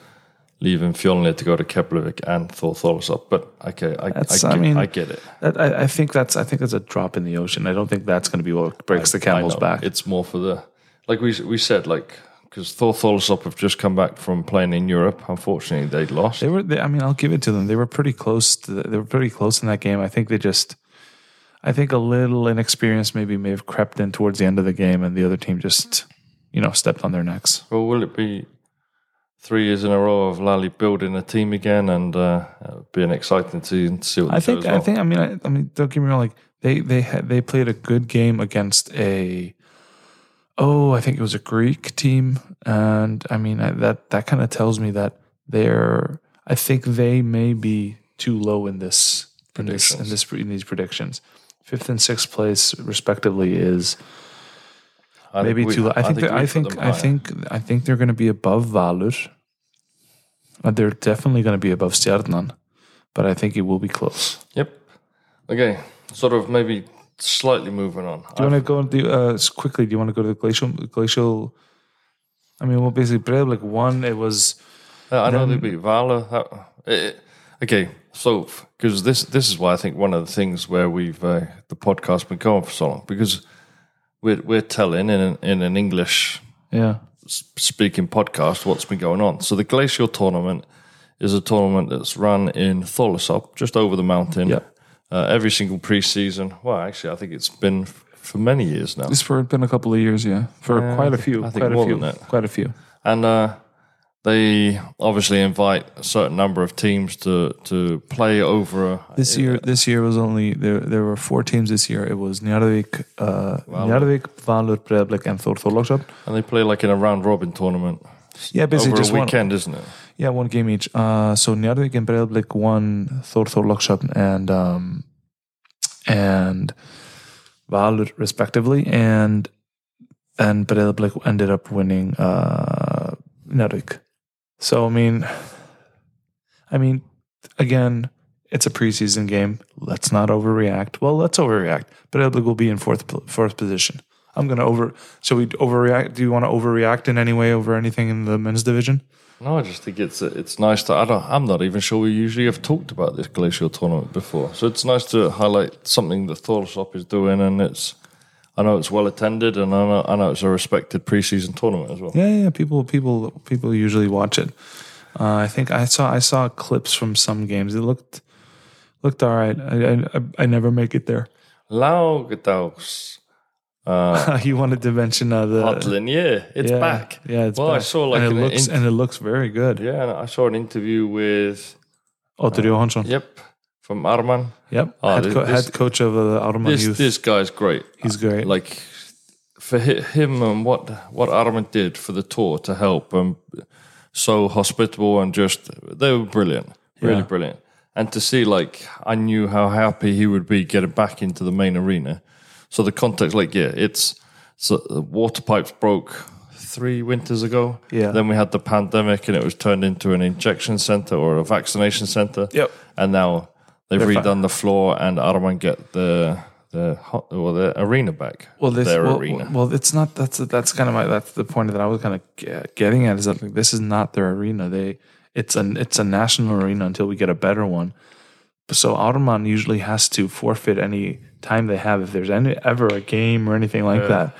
leaving Fjolnir to go to Keflavik and Thor Thorsop. But okay, I, I, That's- get, I mean- I get it. That, I, I think that's I think that's a drop in the ocean. I don't think that's going to be what breaks the camel's back. It's more for the like we we said like because Thor Thorsop have just come back from playing in Europe. Unfortunately, they lost. They were. They, I mean, I'll give it to them. They were pretty close. To the, they were pretty close in that game. I think they just. I think a little inexperience maybe may have crept in towards the end of the game, and the other team just, you know, stepped on their necks. Well, will it be three years in a row of Lalli building a team again and uh, being exciting to see what I think. as I think. I mean. I, I mean. Don't get me wrong. Like they they had they played a good game against a. Oh, I think it was a Greek team, and I mean I, that that kind of tells me that they're. I think they may be too low in this in this in this in these predictions. Fifth and sixth place, respectively, is I maybe we- too. low. I think we that, I think I think I think they're going to be above Valur. Uh, They're definitely going to be above Stjarnan, but I think it will be close. Yep. Okay. Sort of maybe slightly moving on. Do you want to go and do uh, quickly? Do you want to go to the glacial? Glacial. I mean, well, basically, Breiðablik won. It was Uh, I know they beat Vala. That, eh, okay, so because this this is why I think one of the things where we've uh, the podcast been going for so long because we're we're telling in an, in an English yeah speaking podcast what's been going on. So the Glacial tournament is a tournament that's run in Tholasop, just over the mountain. Yeah. Uh, every single preseason. Well, actually, I think it's been f- for many years now. It's for been a couple of years, yeah, for Yeah, quite a few, I think quite a few, quite a few. and uh, they obviously invite a certain number of teams to to play over. This year, this year was only there. There were four teams this year. It was Njarðvík, uh, Njarðvík, Valur, Breiðablik, and Þór Þorlákshöfn. and they play like in a round robin tournament Yeah, basically over just a one. weekend, isn't it? Yeah, one game each. Uh, so Njarðvík and Breiðablik won Thor Þorlákshöfn and um, and Valur respectively, and and Breiðablik ended up winning uh, Njarðvík. So I mean, I mean, again, it's a preseason game. Let's not overreact. Well, let's overreact. Breiðablik will be in fourth fourth position. I'm gonna over. Shall we overreact? Do you want to overreact in any way over anything in the men's division? No, I just think it's it's nice to. I don't. I'm not even sure we usually have talked about this glacial tournament before, so it's nice to highlight something that Thorsop is doing, and it's. I know it's well attended, and I know, I know it's a respected preseason tournament as well. Yeah, yeah. People, people, people usually watch it. Uh, I think I saw I saw clips from some games. It looked looked all right. I I, I never make it there. Laugdags you wanted to mention uh, the Hotlin, yeah, it's yeah, back. Yeah, it's well, I saw like and it an looks and it looks very good. yeah, I saw an interview with Otter Johansson. yep from Ármann. Yep. Oh, head, co- this- head coach of the Ármann This youth. this guy's great. He's great. like for him and what what Ármann did for the tour to help and so hospitable and just they were brilliant, really Yeah. brilliant. And to see like I knew how happy he would be getting back into the main arena. So the context, like yeah, it's so the water pipes broke three winters ago. Yeah. Then we had the pandemic and it was turned into an injection center or a vaccination center. Yep. And now they've redone the floor and Ármann get the the hot, or the arena back. well, this, their well, arena. well, it's not. That's that's kind of my. That's the point that I was kind of getting at. Is that like, this is not their arena. They it's an it's a national arena until we get a better one. So Ármann usually has to forfeit any time they have if there's any ever a game or anything like that.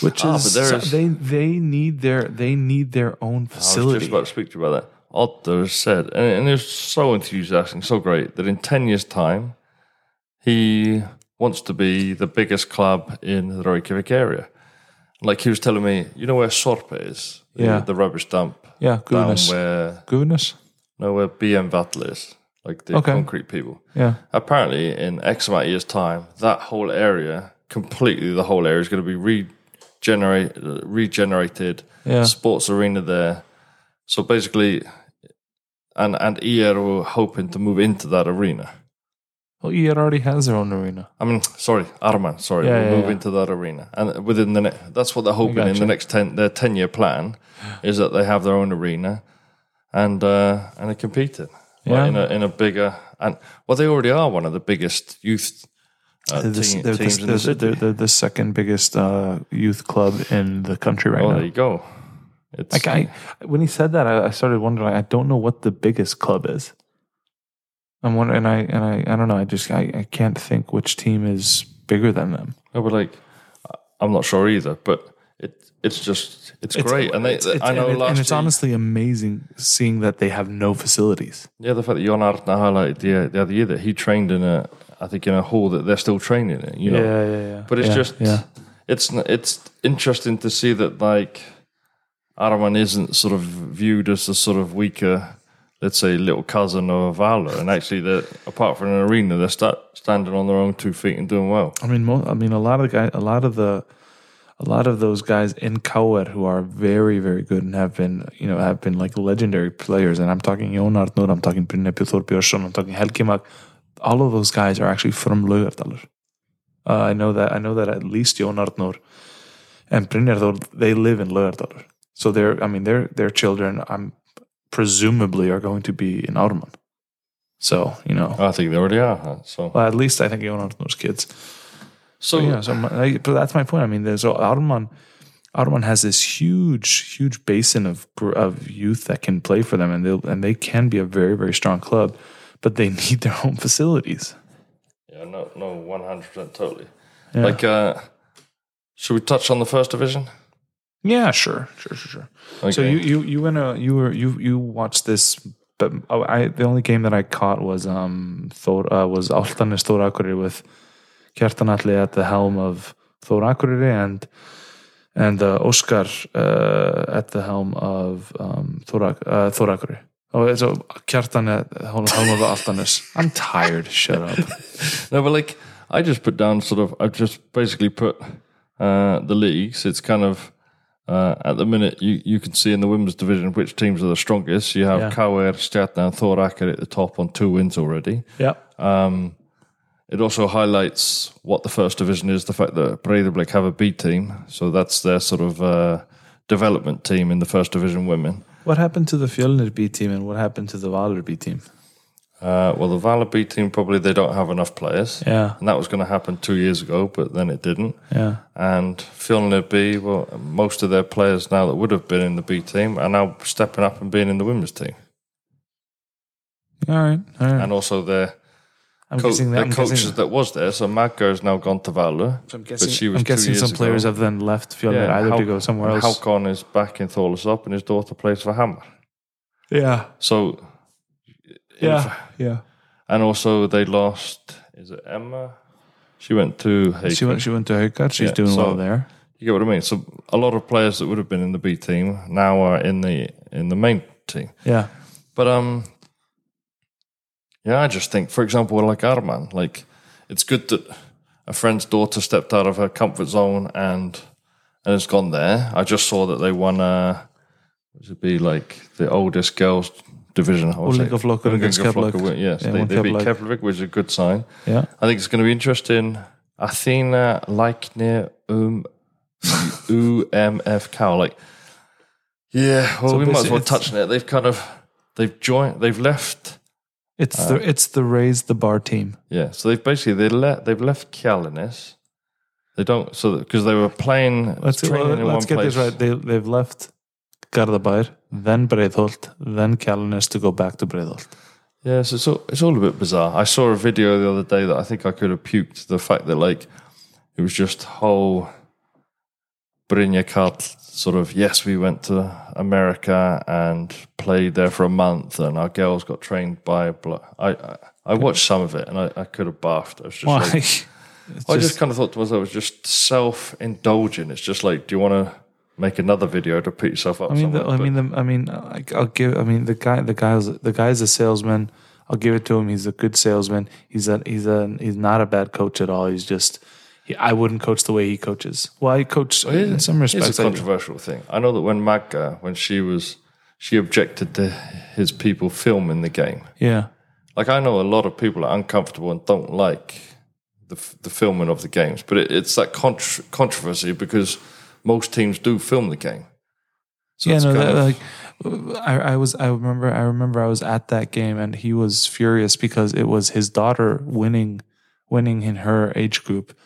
Which Ah, is but they they need their they need their own facility. I was just about to speak to you about that. Otto said, and, and it was so enthusiastic, so great, that in 10 years' time, he wants to be the biggest club in the Reykjavik area. Like he was telling me, you know where Sorpa is? Yeah. The rubbish dump. yeah, Down goodness, where, goodness. no, where BM Vallá is. Like the Okay. concrete people. Yeah, Apparently, in X amount of years' time, that whole area, completely the whole area, is going to be regenerate, uh, regenerated. Yeah. Sports arena there. So basically, and and ER were hoping to move into that arena. well, ER already has their own arena. I mean, sorry, Ármann, sorry, Yeah, will yeah, move yeah. into that arena, and within the ne- that's what they're hoping in the next ten their ten year plan is that they have their own arena, and uh, and they compete in Yeah. in a in a bigger and well they already are one of the biggest youth uh, They're the, team- they're, teams the, in the they're, city. they're, they're the second biggest uh, youth club in the country right oh, now. there you go. It's Like I, when he said that, I, I started wondering. I don't know what the biggest club is. I'm wondering, and I and I, I don't know. I just I, I can't think which team is bigger than them. No, but like, I'm not sure either. But it it's just it's, great, and they it's- it's- I know and, it- last and it's year- honestly amazing seeing that they have no facilities. yeah the fact that Jón Arnór highlighted uh, the uh, the other year that he trained in a I think in a hall that they're still training in. You know, yeah, yeah. but it's just it's n- it's interesting to see that like Ármann isn't sort of viewed as a sort of weaker. Let's say little cousin of Valur, and actually, they're apart from an arena, they're sta standing on their own two feet and doing well. I mean, mo- I mean, a lot of the a lot of the, a lot of those guys in KR who are very, very good and have been, you know, have been like legendary players. And I'm talking Jón Arnór, I'm talking Björn Thorbjörnsson, I'm talking Helgi Mag, all of those guys are actually from Laugardalur. Uh, I know that. I know that at least Jón Arnór and Brynjar they live in Laugardalur. So they're, I mean, their their children, I'm presumably are going to be in Ármann. So you know, I think they already are. So, well, at least I think you Jón those kids. so yeah, so my, but that's my point. I mean, there's so Ármann. Ármann has this huge, huge basin of of youth that can play for them, and they and they can be a very, very strong club, but they need their own facilities. yeah, no, no, one hundred percent, totally. Yeah. Like, uh, should we touch on the first division? Yeah, sure, sure, sure, sure. Okay. So you you you went a you were you you watched this, but oh, I the only game that I caught was um Thor uh, was Álftanes Thor Akureyri with Kjartan Atli at the helm of Thor Akureyri and and uh, Oscar uh, at the helm of um, Thor Ak- uh, Thor Akureyri. Oh, so Kjartan at the helm of Álftanes. I'm tired. Shut up. No, but like I just put down sort of I've just basically put uh, the leagues. It's kind of uh, at the minute you, you can see in the women's division which teams are the strongest. You have Yeah. KR, Stjärna, and Thor Akureyri at the top on two wins already. Yeah. It also highlights what the first division is, the fact that Breiðablik have a B team. So that's their sort of uh, development team in the first division women. What happened to the Fjölnir B team and what happened to the Valur B team? Uh, well, the Valur B team probably they don't have enough players. Yeah. And that was going to happen two years ago, but then it didn't. Yeah. And Fjolnir B, well, most of their players now that would have been in the B team are now stepping up and being in the women's team. All right. All right. And also their, I'm co- guessing that. their I'm coaches guessing, that was there. So Magga has now gone to Valur. I'm guessing, but she was I'm two guessing years some players have then left Fjölnir either Hau- to go somewhere and else. Haukon is back in Thorlesop and his daughter plays for Hamar. yeah. So, Yeah. Yeah. and also they lost, is it Emma? She went to. She went. She went to Haukar. She's Yeah, doing so- well there. You get what I mean? So a lot of players that would have been in the B team now are in the in the main team. Yeah. But um, yeah, I just think, for example, like Ármann, like it's good that a friend's daughter stepped out of her comfort zone and and has gone there. I just saw that they won. Uh, what would it be like the oldest girls division? I would say. Unglingaflokkur against Keflavík. Yes, Yeah, they, they beat Keflavík. Which is a good sign. Yeah. I think it's going to be interesting. Athena Leiknir um UMF cow. Like, yeah, well, So we might as well touch on it. They've kind of they've joined. They've left. It's Uh, the it's the raise the bar team. Yeah, so they've basically they let they've left Kjalarnes. They don't so because they were playing. Let's training well, let's one get place. this right. They they've left Garðabær, then Breiðholt, then Kjalarnes to go back to Breiðholt. Yeah, so it's all, it's all a bit bizarre. I saw a video the other day that I think I could have puked. The fact that like it was just whole Brynjar Karl sort of yes, we went to America and played there for a month, and our girls got trained by. I, I I watched some of it and I, I could have baffed. I was just Why? like, I just- just kind of thought to myself, it was just self indulgent. It's just like, do you want to make another video to put yourself up? I mean, the. I mean, the, I mean, I, I'll give. I mean, the guy, the guy's, the guy's a salesman. I'll give it to him. He's a good salesman. He's a, he's a, he's not a bad coach at all. He's just, he, I wouldn't coach the way he coaches. Well, I coach in some respects. It's a controversial thing. I know that when Magga, uh, when she was, she objected to his people filming the game. Yeah, Like I know a lot of people are uncomfortable and don't like the the filming of the games, but it, it's that contr controversy because most teams do film the game. So yeah. No, that, like, I, I was, I remember, I remember, I was at that game, and he was furious because it was his daughter winning, winning in her age group,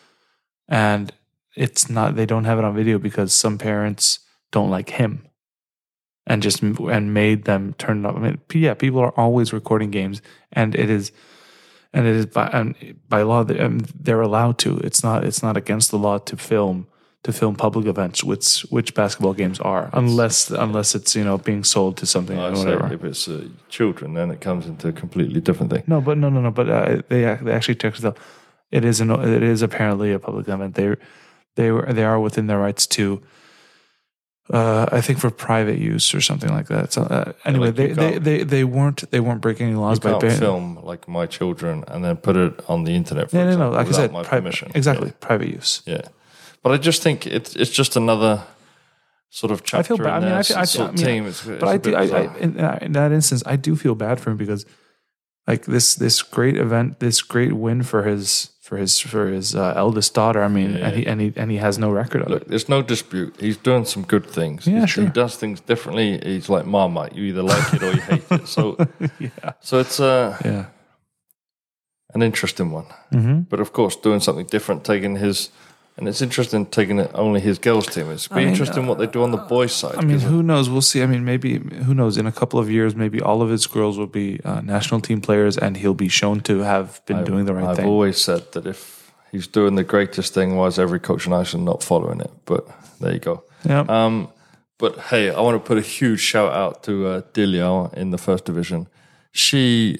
and it's not. They don't have it on video because some parents don't like him. and just and made them turn it up. I mean, yeah, people are always recording games, and it is, and it is by and by law they're allowed to. It's not it's not against the law to film to film public events, which which basketball games are, unless unless it's you know being sold to something or I say whatever. if it's uh, children, then it comes into a completely different thing. No, but no, no, no. But uh, they they actually checked it out. It is an it is apparently a public event. They they were they are within their rights to. Uh, I think for private use or something like that. So uh, anyway, like they, they, they they weren't they weren't breaking any laws You by can't ban- film like my children and then put it on the internet. For No, no, no. Like I said, my private, permission. exactly private use. Yeah. Yeah, but I just think it's it's just another sort of chapter. I feel bad. I mean, I feel, I, feel, I mean, team. It's, but I do. I, in, in that instance, I do feel bad for him because like this this great event, this great win for his for his for his uh, eldest daughter. I mean, and he and he and he has no record of Look, it. there's no dispute. He's doing some good things. Yeah, He- sure. He does things differently. He's like Marmite. You either like it or you hate it. So, Yeah, so it's uh, yeah. an interesting one. Mm-hmm. But of course, doing something different, taking his, and it's interesting taking it only his girls' team. It's be mean, interesting what they do on the boys' side. I mean, who knows? We'll see. I mean, maybe who knows? In a couple of years, maybe all of his girls will be uh, national team players, and he'll be shown to have been doing the right thing. I've always said that if he's doing the greatest thing, why is every coach in Iceland not following it? But there you go. yeah. Um, but hey, I want to put a huge shout out to uh, Dilia in the first division. She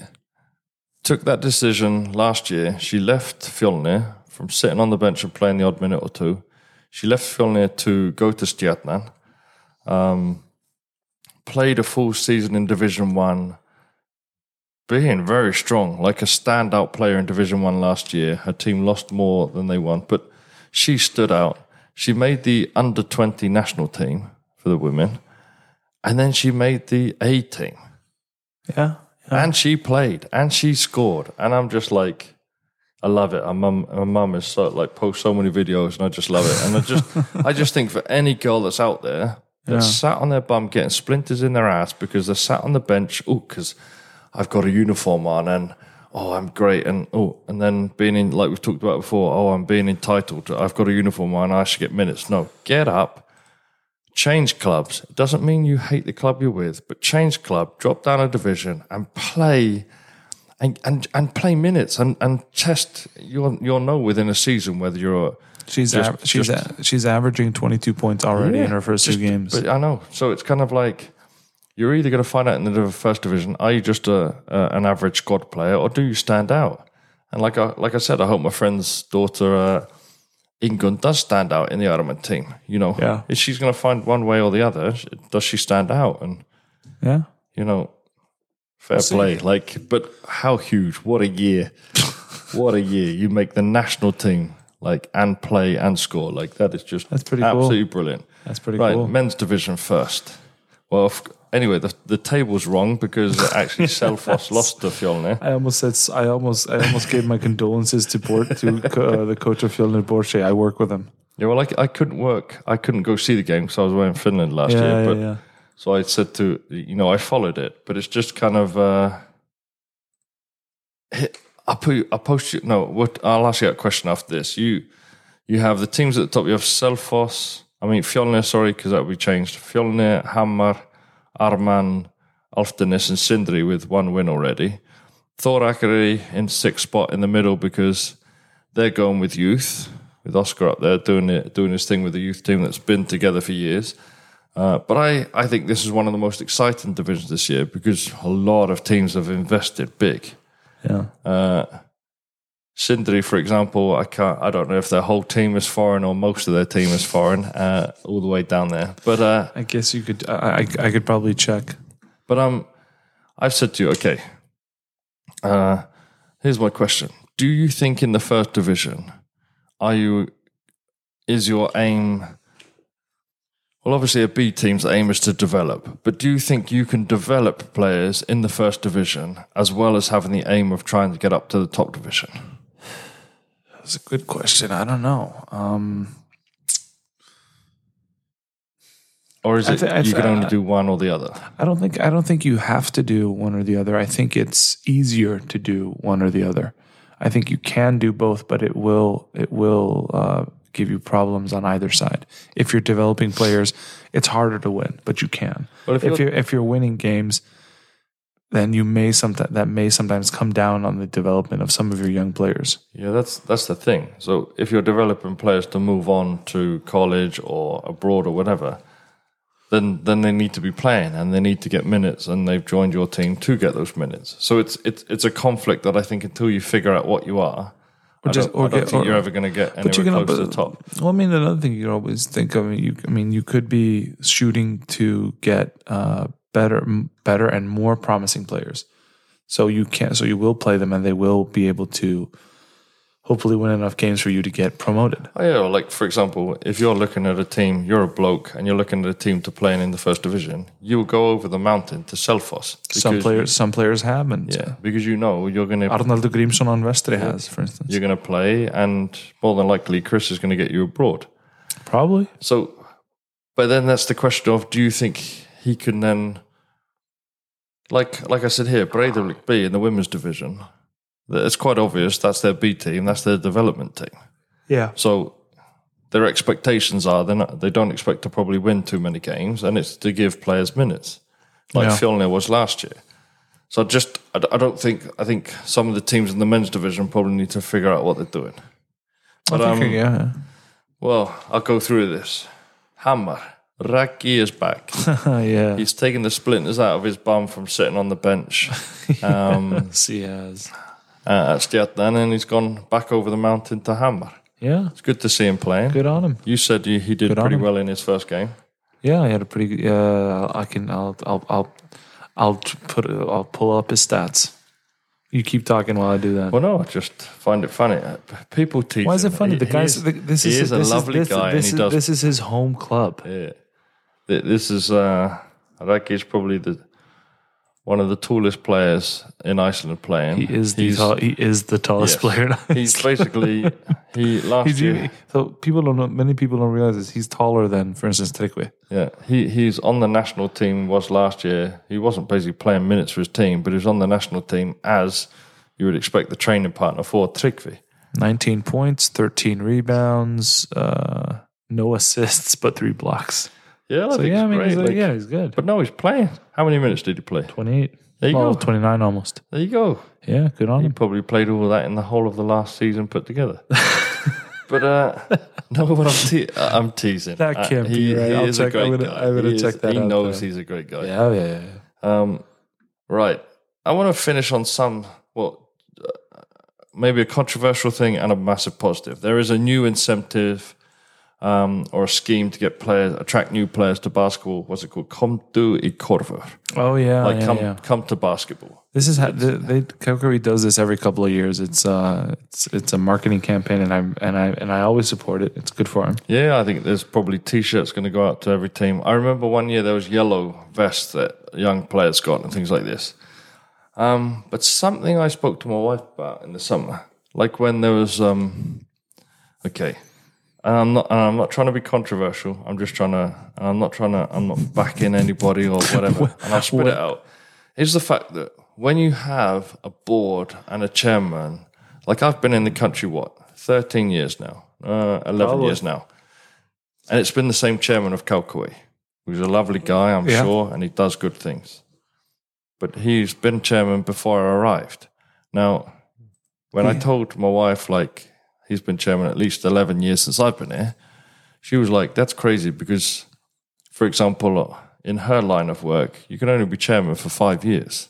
took that decision last year. She left Fjolnir from sitting on the bench and playing the odd minute or two. She left Fjolnir to go to Stjarnan. Um, played a full season in Division One, being very strong, like a standout player in Division One last year. Her team lost more than they won, but she stood out. She made the under 20 national team for the women, and then she made the A team. yeah. And she played and she scored. And I'm just like, I love it. My mum, my mum is so like post so many videos, and I just love it. And I just, I just think for any girl that's out there that's sat on their bum getting splinters in their ass because they're sat on the bench, oh, because I've got a uniform on, and oh, I'm great, and oh, and then being in like we've talked about before, oh, I'm being entitled. I've got a uniform on, I should get minutes. No, get up, change clubs. It doesn't mean you hate the club you're with, but change club, drop down a division, and play and and, and play minutes and, and test. You'll you'll know within a season whether you're. She's Just- av- she's just- a- she's averaging 22 points already in her first just- two games. But I know. So it's kind of like you're either going to find out in the first division, are you just a, a an average squad player, or do you stand out? And like I like I said, I hope my friend's daughter. Uh, Ingun does stand out in the Ármann team. You know, Yeah. if she's going to find one way or the other, does she stand out? And yeah. you know, fair play. Like, but how huge? What a year! what a year! You make the national team, like, and play and score. Like that is just That's pretty cool. absolutely brilliant. That's pretty right. cool. Men's division first. Well, f- anyway, the the table's wrong because actually Selfoss lost to Fjolnir. I almost said I almost I almost gave my condolences to Bort to uh, the coach of Fjolnir Borche. I work with him. Yeah, well, I, I couldn't work. I couldn't go see the game because I was away in Finland last Yeah, year. yeah, But yeah. So I said to you know I followed it, but it's just kind of. Uh, I'll put I'll post you. No, what I'll ask you a question after this. You you have the teams at the top. You have Selfoss. I mean Fjolnir. Sorry, because that will be changed. Fjolnir, Hamar, Ármann, Alftanes, and Sindri with one win already. Thor Akureyri in sixth spot in the middle because they're going with youth, with Oscar up there doing it, doing his thing with the youth team that's been together for years. Uh, but I, I think this is one of the most exciting divisions this year because a lot of teams have invested big. Yeah. Sindri, for example, I can't. I don't know if their whole team is foreign or most of their team is foreign, uh, all the way down there. But uh, I guess you could. I, I, I could probably check. But um, I've said to you, okay. Uh, here's my question: Do you think in the first division, are you? Is your aim? Well, obviously, a B team's aim is to develop. But do you think you can develop players in the first division as well as having the aim of trying to get up to the top division? That's a good question. I don't know. Um, Or is it I you thi- can only do one or the other? I don't think I don't think you have to do one or the other. I think it's easier to do one or the other. I think you can do both, but it will it will uh, give you problems on either side. If you're developing players, it's harder to win, but you can. But if if you're- if you're winning games, then you may sometimes that may sometimes come down on the development of some of your young players. Yeah, that's that's the thing. So if you're developing players to move on to college or abroad or whatever, then then they need to be playing and they need to get minutes and they've joined your team to get those minutes. So it's it's it's a conflict that I think until you figure out what you are, I just- don't, or I don't get- think or- you're ever going to get anywhere But you can close to but- the top. Well, I mean, another thing you can always think of. You, I mean, you could be shooting to get uh, better, better and more promising players. So you can, so you will play them, and they will be able to hopefully win enough games for you to get promoted. Oh, yeah, like for example, if you're looking at a team, you're a bloke, and you're looking at a team to play in the first division, you'll go over the mountain to Selfoss. Some players, some players have, and you- yeah, because you know you're gonna Arnaldur Grímsson on Vestri has, for instance. you're gonna play, and more than likely Chris is gonna get you abroad. Probably. So, but then that's the question of: Do you think he can then, like, like I said here, Breiðablik B in the women's division? It's quite obvious that's their B team, that's their development team. Yeah. So their expectations are they not, they don't expect to probably win too many games, and it's to give players minutes, like Yeah. Fjolnir was last year. So just I don't think I think some of the teams in the men's division probably need to figure out what they're doing. But think, um, yeah. well, I'll go through this. Hamar. Raki is back. yeah. He's taking the splinters out of his bum from sitting on the bench um, Yes, he has. Uh, at Stjarnan, and he's gone back over the mountain to Hamar. Yeah. It's good to see him playing. Good on him. You said he, he did Good pretty well in his first game. Yeah, he had a pretty. Uh, I can. I'll. I'll. I'll. I'll put. I'll pull up his stats. You keep talking while I do that. Well, no, I just find it funny. People tease Why is it funny? He- The guy's. is- the, this he is, is a this lovely this, guy, and This, he is, does- this is his home club. Yeah. This is uh Raki is probably the one of the tallest players in Iceland playing. He is the he is the tallest yes. player. in He's basically he last He's year. so people don't know. Many people don't realize this. He's taller than, for instance, Tryggvi. Yeah, he he's on the national team. Was last year. He wasn't basically playing minutes for his team, but he was on the national team as you would expect the training partner for Tryggvi. 19 points, 13 rebounds, uh, no assists, but three blocks. Yeah, I So yeah, I mean, great. he's, like- yeah, he's good. But no, he's playing. How many minutes did he play? 28. There you well, go. 29 almost. There you go. Yeah, good on He him. probably played all that in the whole of the last season put together. but uh, no, but I'm, te- I'm teasing. That Uh, can't he, be right. He I'll is check- a I'm great gonna- guy. I'm gonna He is- check that He out knows there. he's a great guy. Yeah, yeah, yeah. Um, right. I want to finish on some, well, uh, maybe a controversial thing and a massive positive. There is a new incentive um, or a scheme to get players, attract new players to basketball. What's it called? Come to i korfur. Oh, yeah. Like yeah, come, yeah. come to basketball. This is how they, they KKÍ does this every couple of years. It's uh, it's it's a marketing campaign, and I and I and I always support it. It's good for him. Yeah, I think there's probably t-shirts going to go out to every team. I remember one year there was yellow vests that young players got and things like this. Um, but something I spoke to my wife about in the summer, like when there was, um, okay, and I'm not, and I'm not trying to be controversial. I'm just trying to, and I'm not trying to, I'm not backing anybody or whatever. and I'll spit it out. Is the fact that when you have a board and a chairman, like I've been in the country, what, 13 years now, uh, 11 Probably. years now. And it's been the same chairman of KKÍ, who's a lovely guy, I'm Yeah. sure, and he does good things. But he's been chairman before I arrived. Now, when I told my wife, like, he's been chairman at least 11 years since I've been here, she was like, that's crazy because, for example, in her line of work, you can only be chairman for five years.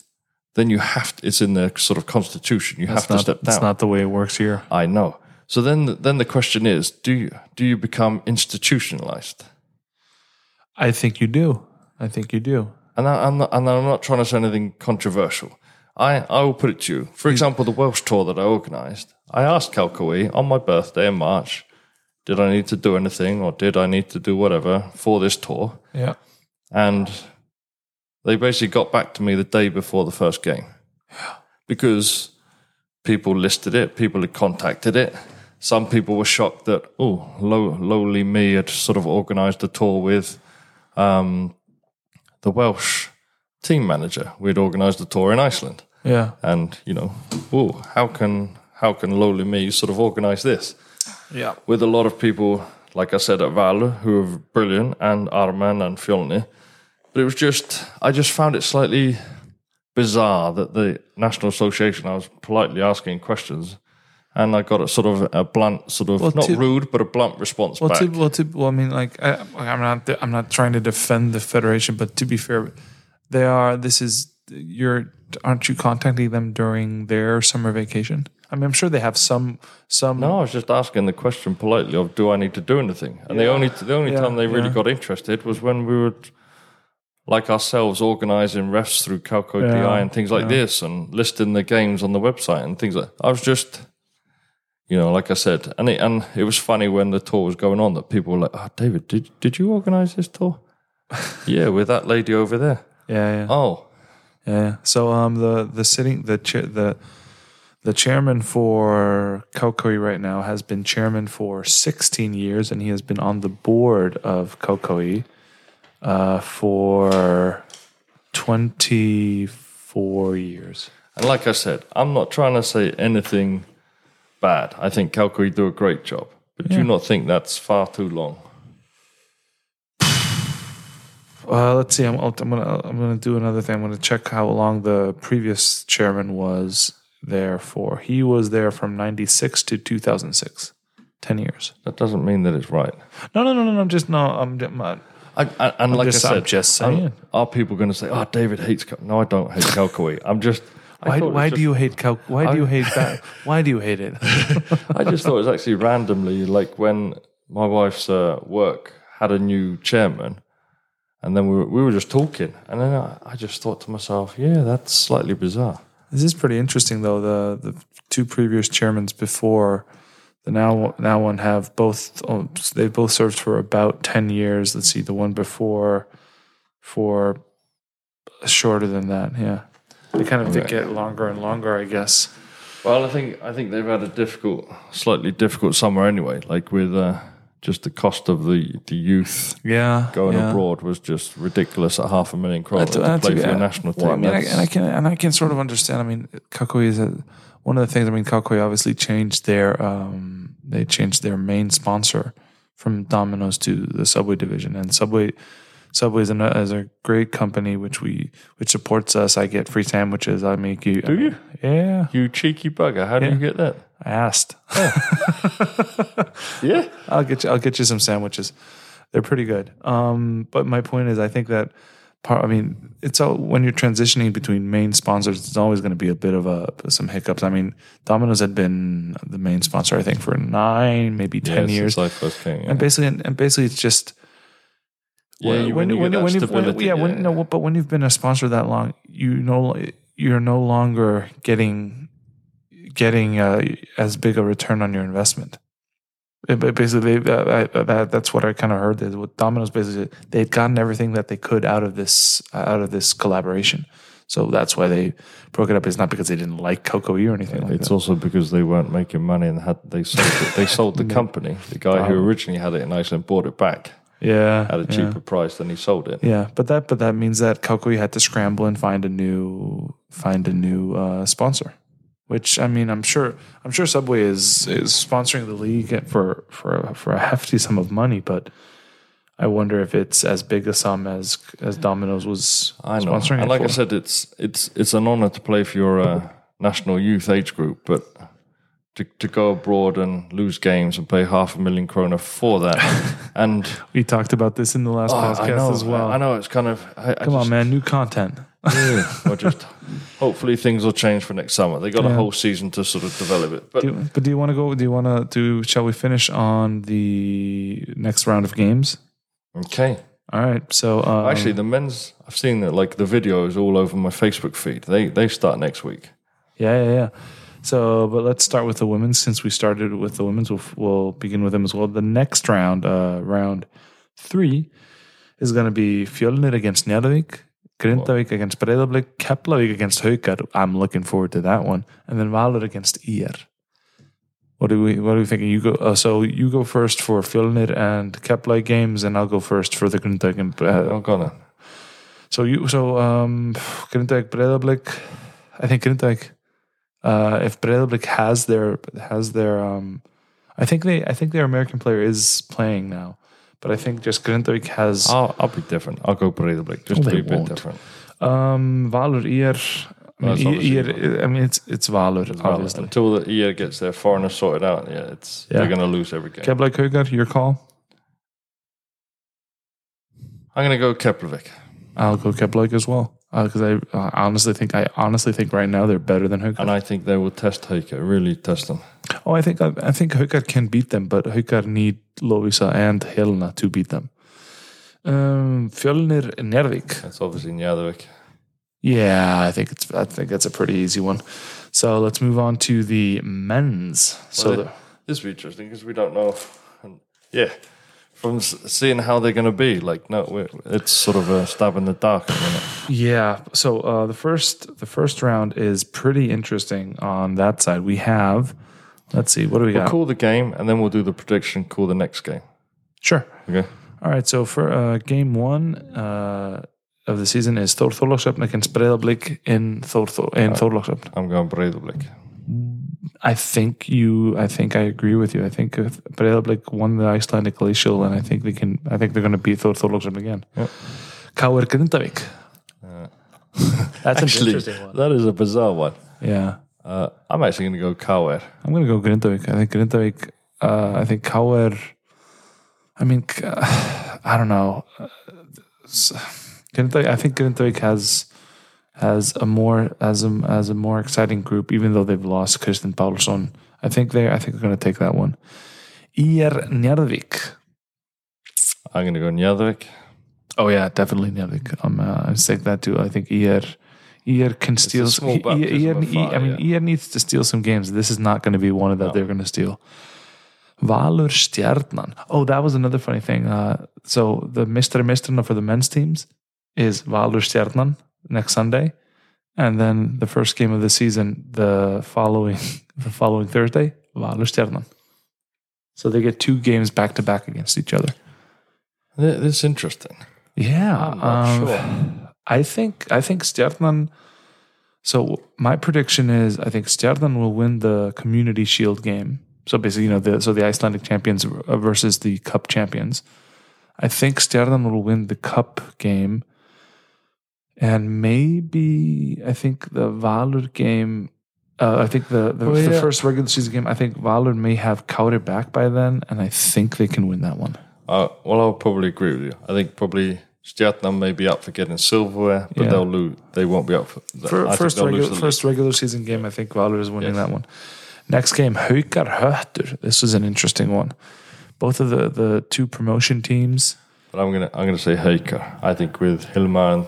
Then you have to, it's in the sort of constitution, you That's have not, to step down. That's not the way it works here. I know. So then, then the question is: Do you do you become institutionalized? I think you do. I think you do. And I, I'm not, and I'm not trying to say anything controversial. I, I will put it to you. For example, the Welsh tour that I organised, I asked KKÍ on my birthday in March, did I need to do anything or did I need to do whatever for this tour? Yeah. And they basically got back to me the day before the first game. Yeah. Because people listed it, people had contacted it. Some people were shocked that, oh, low, lowly me had sort of organised a tour with um, the Welsh team manager. We'd organised a tour in Iceland. Yeah. And, you know, oh, how can how can lowly me sort of organise this? Yeah. with a lot of people, like I said, at Val, who are brilliant, and Ármann and Fjolny. But it was just, I just found it slightly bizarre that the National Association, I was politely asking questions, and I got a sort of a blunt, sort of, Well, not to- rude, but a blunt response Well, back. to, well, to, well, I mean, like, I, I'm not, I'm not trying to defend the federation, but to be fair, they are. This is you're. Aren't you contacting them during their summer vacation? I mean, I'm sure they have some, some. no, I was just asking the question politely of, do I need to do anything? And the only the only Yeah, time they really yeah. got interested was when we were, like ourselves, organising refs through Calco Yeah, DI and things like this, and listing the games on the website and things like. I was just, you know, like I said, and it, and it was funny when the tour was going on that people were like, "Oh, David, did did you organise this tour?" yeah, with that lady over there. Yeah, yeah. Oh, Yeah. So um the the sitting the chair the the chairman for KKÍ right now has been chairman for 16 years and he has been on the board of KKÍ uh for 24 years. and like I said, I'm not trying to say anything bad. I think KKÍ do a great job, but do you not think that's far too long? Uh, let's see. I'm, I'm gonna I'm gonna do another thing. I'm gonna check how long the previous chairman was there for. He was there from '96 to 2006, 10 years. That doesn't mean that it's right. No, no, no, no. no I'm just no. I'm, I'm I, I, and like just- I said, I'm just I'm- saying. are people going to say, "Oh, David hates"? Cal-" No, I don't hate KKÍ. I'm just. I Why, thought it was why just- do you hate Cal? Why do you hate that? Why do you hate it? I just thought it was actually randomly, like when my wife's uh, work had a new chairman, and then we were, we were just talking, and then I, I just thought to myself, "Yeah, that's slightly bizarre." This is pretty interesting, though. The the two previous chairmans before the now now one have both. Oh, they both served for about ten years. Let's see, the one before for shorter than that. Yeah, they kind of did get longer and longer, I guess. Well, I think I think they've had a difficult, slightly difficult summer anyway. Like with uh, just the cost of the the youth Yeah, going yeah. abroad was just ridiculous at half a million kroner to that's play a- for your national team. Well, I mean, I, and I can and I can sort of understand. I mean, KKÍ is a, one of the things. I mean, KKÍ obviously changed their um, they changed their main sponsor from Domino's to the Subway division, and Subway Subway is a, is a great company which we which supports us. I get free sandwiches. I make you. Do you? Yeah, you cheeky bugger! How do you get that? I asked. Yeah, I'll get you. I'll get you some sandwiches. They're pretty good. Um, but my point is, I think that part. I mean, it's all when you're transitioning between main sponsors. It's always going to be a bit of a some hiccups. I mean, Domino's had been the main sponsor, I think, for nine, maybe ten yeah, years, I first. Yeah. and basically, and basically, it's just. Yeah, when you get that you've, when, stability, yeah, yeah. when, no, but when you've been a sponsor that long, you know, you're no longer getting getting uh, as big a return on your investment. It- but basically, they, uh, I, that, that's what I kind of heard. Is with Domino's, basically, they'd gotten everything that they could out of this out of this collaboration. So that's why they broke it up. It's not because they didn't like KKÍ or anything like It's that. also because they weren't making money and had they sold it. They sold the company. The guy who Oh. originally had it in Iceland bought it back yeah, at a yeah. cheaper price than he sold it. Yeah, but that but that means that KKÍ had to scramble and find a new find a new uh, sponsor. Which I mean, I'm sure I'm sure Subway is is sponsoring the league for for a, for a hefty sum of money, but I wonder if it's as big a sum as as Domino's was I know. sponsoring And like I said, it's it's it's an honor to play for your uh, national youth age group, but to, to go abroad and lose games and pay half a million kroner for that, and we talked about this in the last Oh, podcast know, as well. I know it's kind of. I, I Come on, man, new content. Or just hopefully things will change for next summer. They got a whole season to sort of develop it, but Do, but do you want to go? Do you want to do? Shall we finish on the next round of games? okay. All right. So um, Actually, the men's. I've seen that like the videos all over my Facebook feed. They they start next week. Yeah, yeah, yeah. So, but let's start with the women's since we started with the women's. We'll, we'll begin with them as well. The next round, uh, round three, is going to be Fjölnir against Njarðvík, Grindavík against Breiðablik, Keflavík against Haukar. I'm looking forward to that one, and then Valur against IR. What do we? What are we thinking? You go. Uh, so you go first for Fjölnir and Keflavík games, and I'll go first for the Grindavík and uh, Oh, got it. so you so um Grindavík Breiðablik I think Grindavík uh if Breiðablik has their has their um I think they I think their American player is playing now. But I think just Grindavík has I'll I'll be different. I'll go Breiðablik just Oh, to they be a bit won't. different. um Valur IR I mean, obviously I mean it's it's Valur obviously. Until the IR gets their foreigner sorted out, yeah, it's Yeah. they're going to lose every game. Keflavík Haukar, your call. I'm going to go Keflavík. I'll go Keflavík as well. Because I uh, honestly think I honestly think right now they're better than Haukar. And I think they will test Haukar, really test them. Oh, I think I, I think Haukar can beat them, but Haukar need Lovisa and Helena to beat them. Um, Fjölnir Njarðvík. That's obviously Njarðvík. Yeah, I think it's I think that's a pretty easy one. So let's move on to the men's. So Well, the, This will be interesting because we don't know. And yeah, from seeing how they're going to be, like no, it's sort of a stab in the dark. at the minute. Yeah. So uh, the first the first round is pretty interesting on that side. We have, let's see, what do we We'll got? call the game and then we'll do the prediction. Call the next game. Sure. Okay. All right. So for uh, game one uh, of the season is Thor Þorlákshöfn against Breiðablik in Thor in Þorlákshöfn. I'm going Breiðablik. I think you. I think I agree with you. I think if Breiðablik won the Icelandic Glacial, and I think they can. I think they're going to beat Thor Þorlákshöfn again. Yep. K.R. Grindavík. That's Actually, an interesting one. that is a bizarre one. Yeah. Uh, I'm actually going to go KR. I'm going to go Grindavík. I think Grindavík. Uh, I think KR. I mean, k- I don't know. Uh, Grindavík, I think Grindavík has has a more as a as a more exciting group, even though they've lost Kristinn Pálsson. I think they I think they're going to take that one. IR. I'm going to go Njarðvík. Oh yeah, definitely Njarðvík. Um, uh, I'm take that too. I think IR IR can steal. IR, baptism of I mean, IR needs to steal some games. This is not going to be one of that they're going to steal. Valur Stjarnan. Oh, that was another funny thing. Uh, so the Mr. Mistrana for the men's teams is Valur Stjarnan next Sunday, and then the first game of the season the following the following Thursday, Valur Stjarnan. So they get two games back to back against each other. Th- This is interesting. Yeah, um, sure. I think I think Stjarnan. So my prediction is I think Stjarnan will win the Community Shield game. So basically, you know, the so the Icelandic champions versus the Cup champions. I think Stjarnan will win the Cup game, and maybe I think the Valur game. Uh, I think the the, Oh, the first regular season game. I think Valur may have Kauder back by then, and I think they can win that one. Uh, well, I'll probably agree with you. I think probably Stjarnan may be up for getting silverware, but Yeah. they'll lose. They won't be up for. For, first they'll lose regular the first regular season game, I think Valur is winning Yes. that one. Next game, Haukar Höttur. This is an interesting one. Both of the, the two promotion teams. But I'm gonna I'm gonna say Haukar. I think with Hilmar and,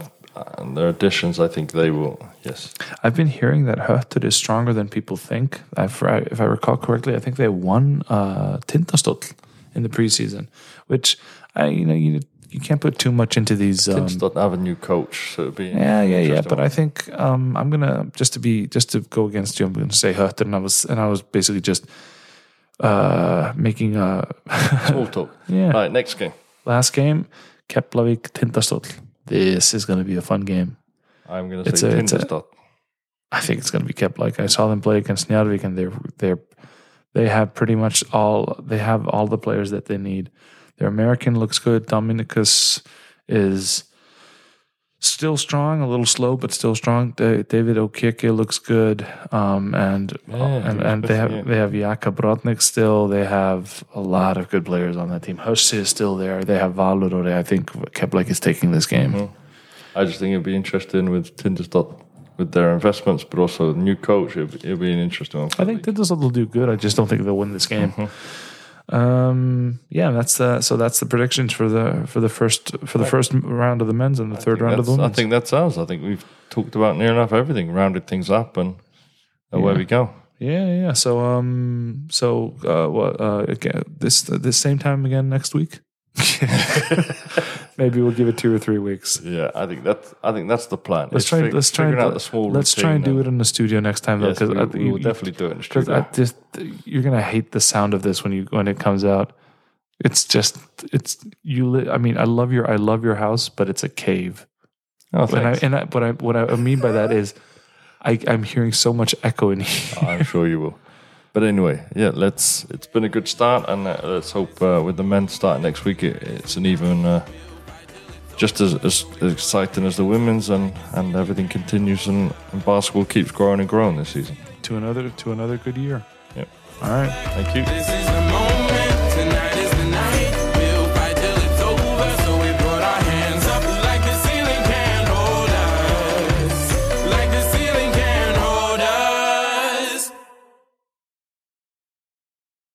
and their additions, I think they will. Yes, I've been hearing that Höttur is stronger than people think. I, if I- if I recall correctly, I think they won uh, Tindastóll in the preseason, which I you know you you can't put too much into these. Um, have a new coach, so it'll be Yeah, yeah, yeah. But. I think um, I'm gonna just to be just to go against you. I'm gonna say Höttur, and I was and I was basically just uh, making a small talk. yeah. Right, next game. Last game, Keflavik Tindastóll. This is gonna be a fun game. I'm gonna It's say a- it's a-. I think it's gonna be kept like I saw them play against Njarðvík, and they're they're they have pretty much all they have all the players that they need. Their American looks good. Dominicus is still strong, a little slow, but still strong. Da- David Okeke looks good, um, and Yeah, and, and they have yeah. they have Jakob Brodnik still. They have a lot of good players on that team. Husse is still there. They have Valur. I think Keplik is taking this game. Mm-hmm. I just think it'd be interesting with Tindastóll with their investments, but also the new coach. It'll be, it'll be an interesting one. I think. Tindastóll will do good. I just don't think they'll win this game. Um, yeah, that's the so that's the predictions for the for the first for the first round of the men's and the I third round of the that's- I think that's ours. I think we've talked about near enough everything, rounded things up, and away Yeah. we go. Yeah, yeah. So um, so uh, what? Uh, again, this this same time again next week. Maybe we'll give it two or three weeks. Yeah, I think that I think that's the plan. Let's It's try. fig- Let's try and out do- the small. Let's try and do it in the studio next time, though, because we, we will definitely do it in the studio. I just you're gonna hate the sound of this when you when it comes out. It's just it's you. Li- I mean, I love your I love your house, but it's a cave. oh, And I, and I, what I what I mean by that is, I I'm hearing so much echo in here. I'm sure you will. But anyway, yeah, let's. It's been a good start, and uh, let's hope uh, with the men starting next week, it, it's an even uh, just as, as exciting as the women's, and and everything continues, and, and basketball keeps growing and growing this season. to another to another good year. Yep. All right. Thank you. This is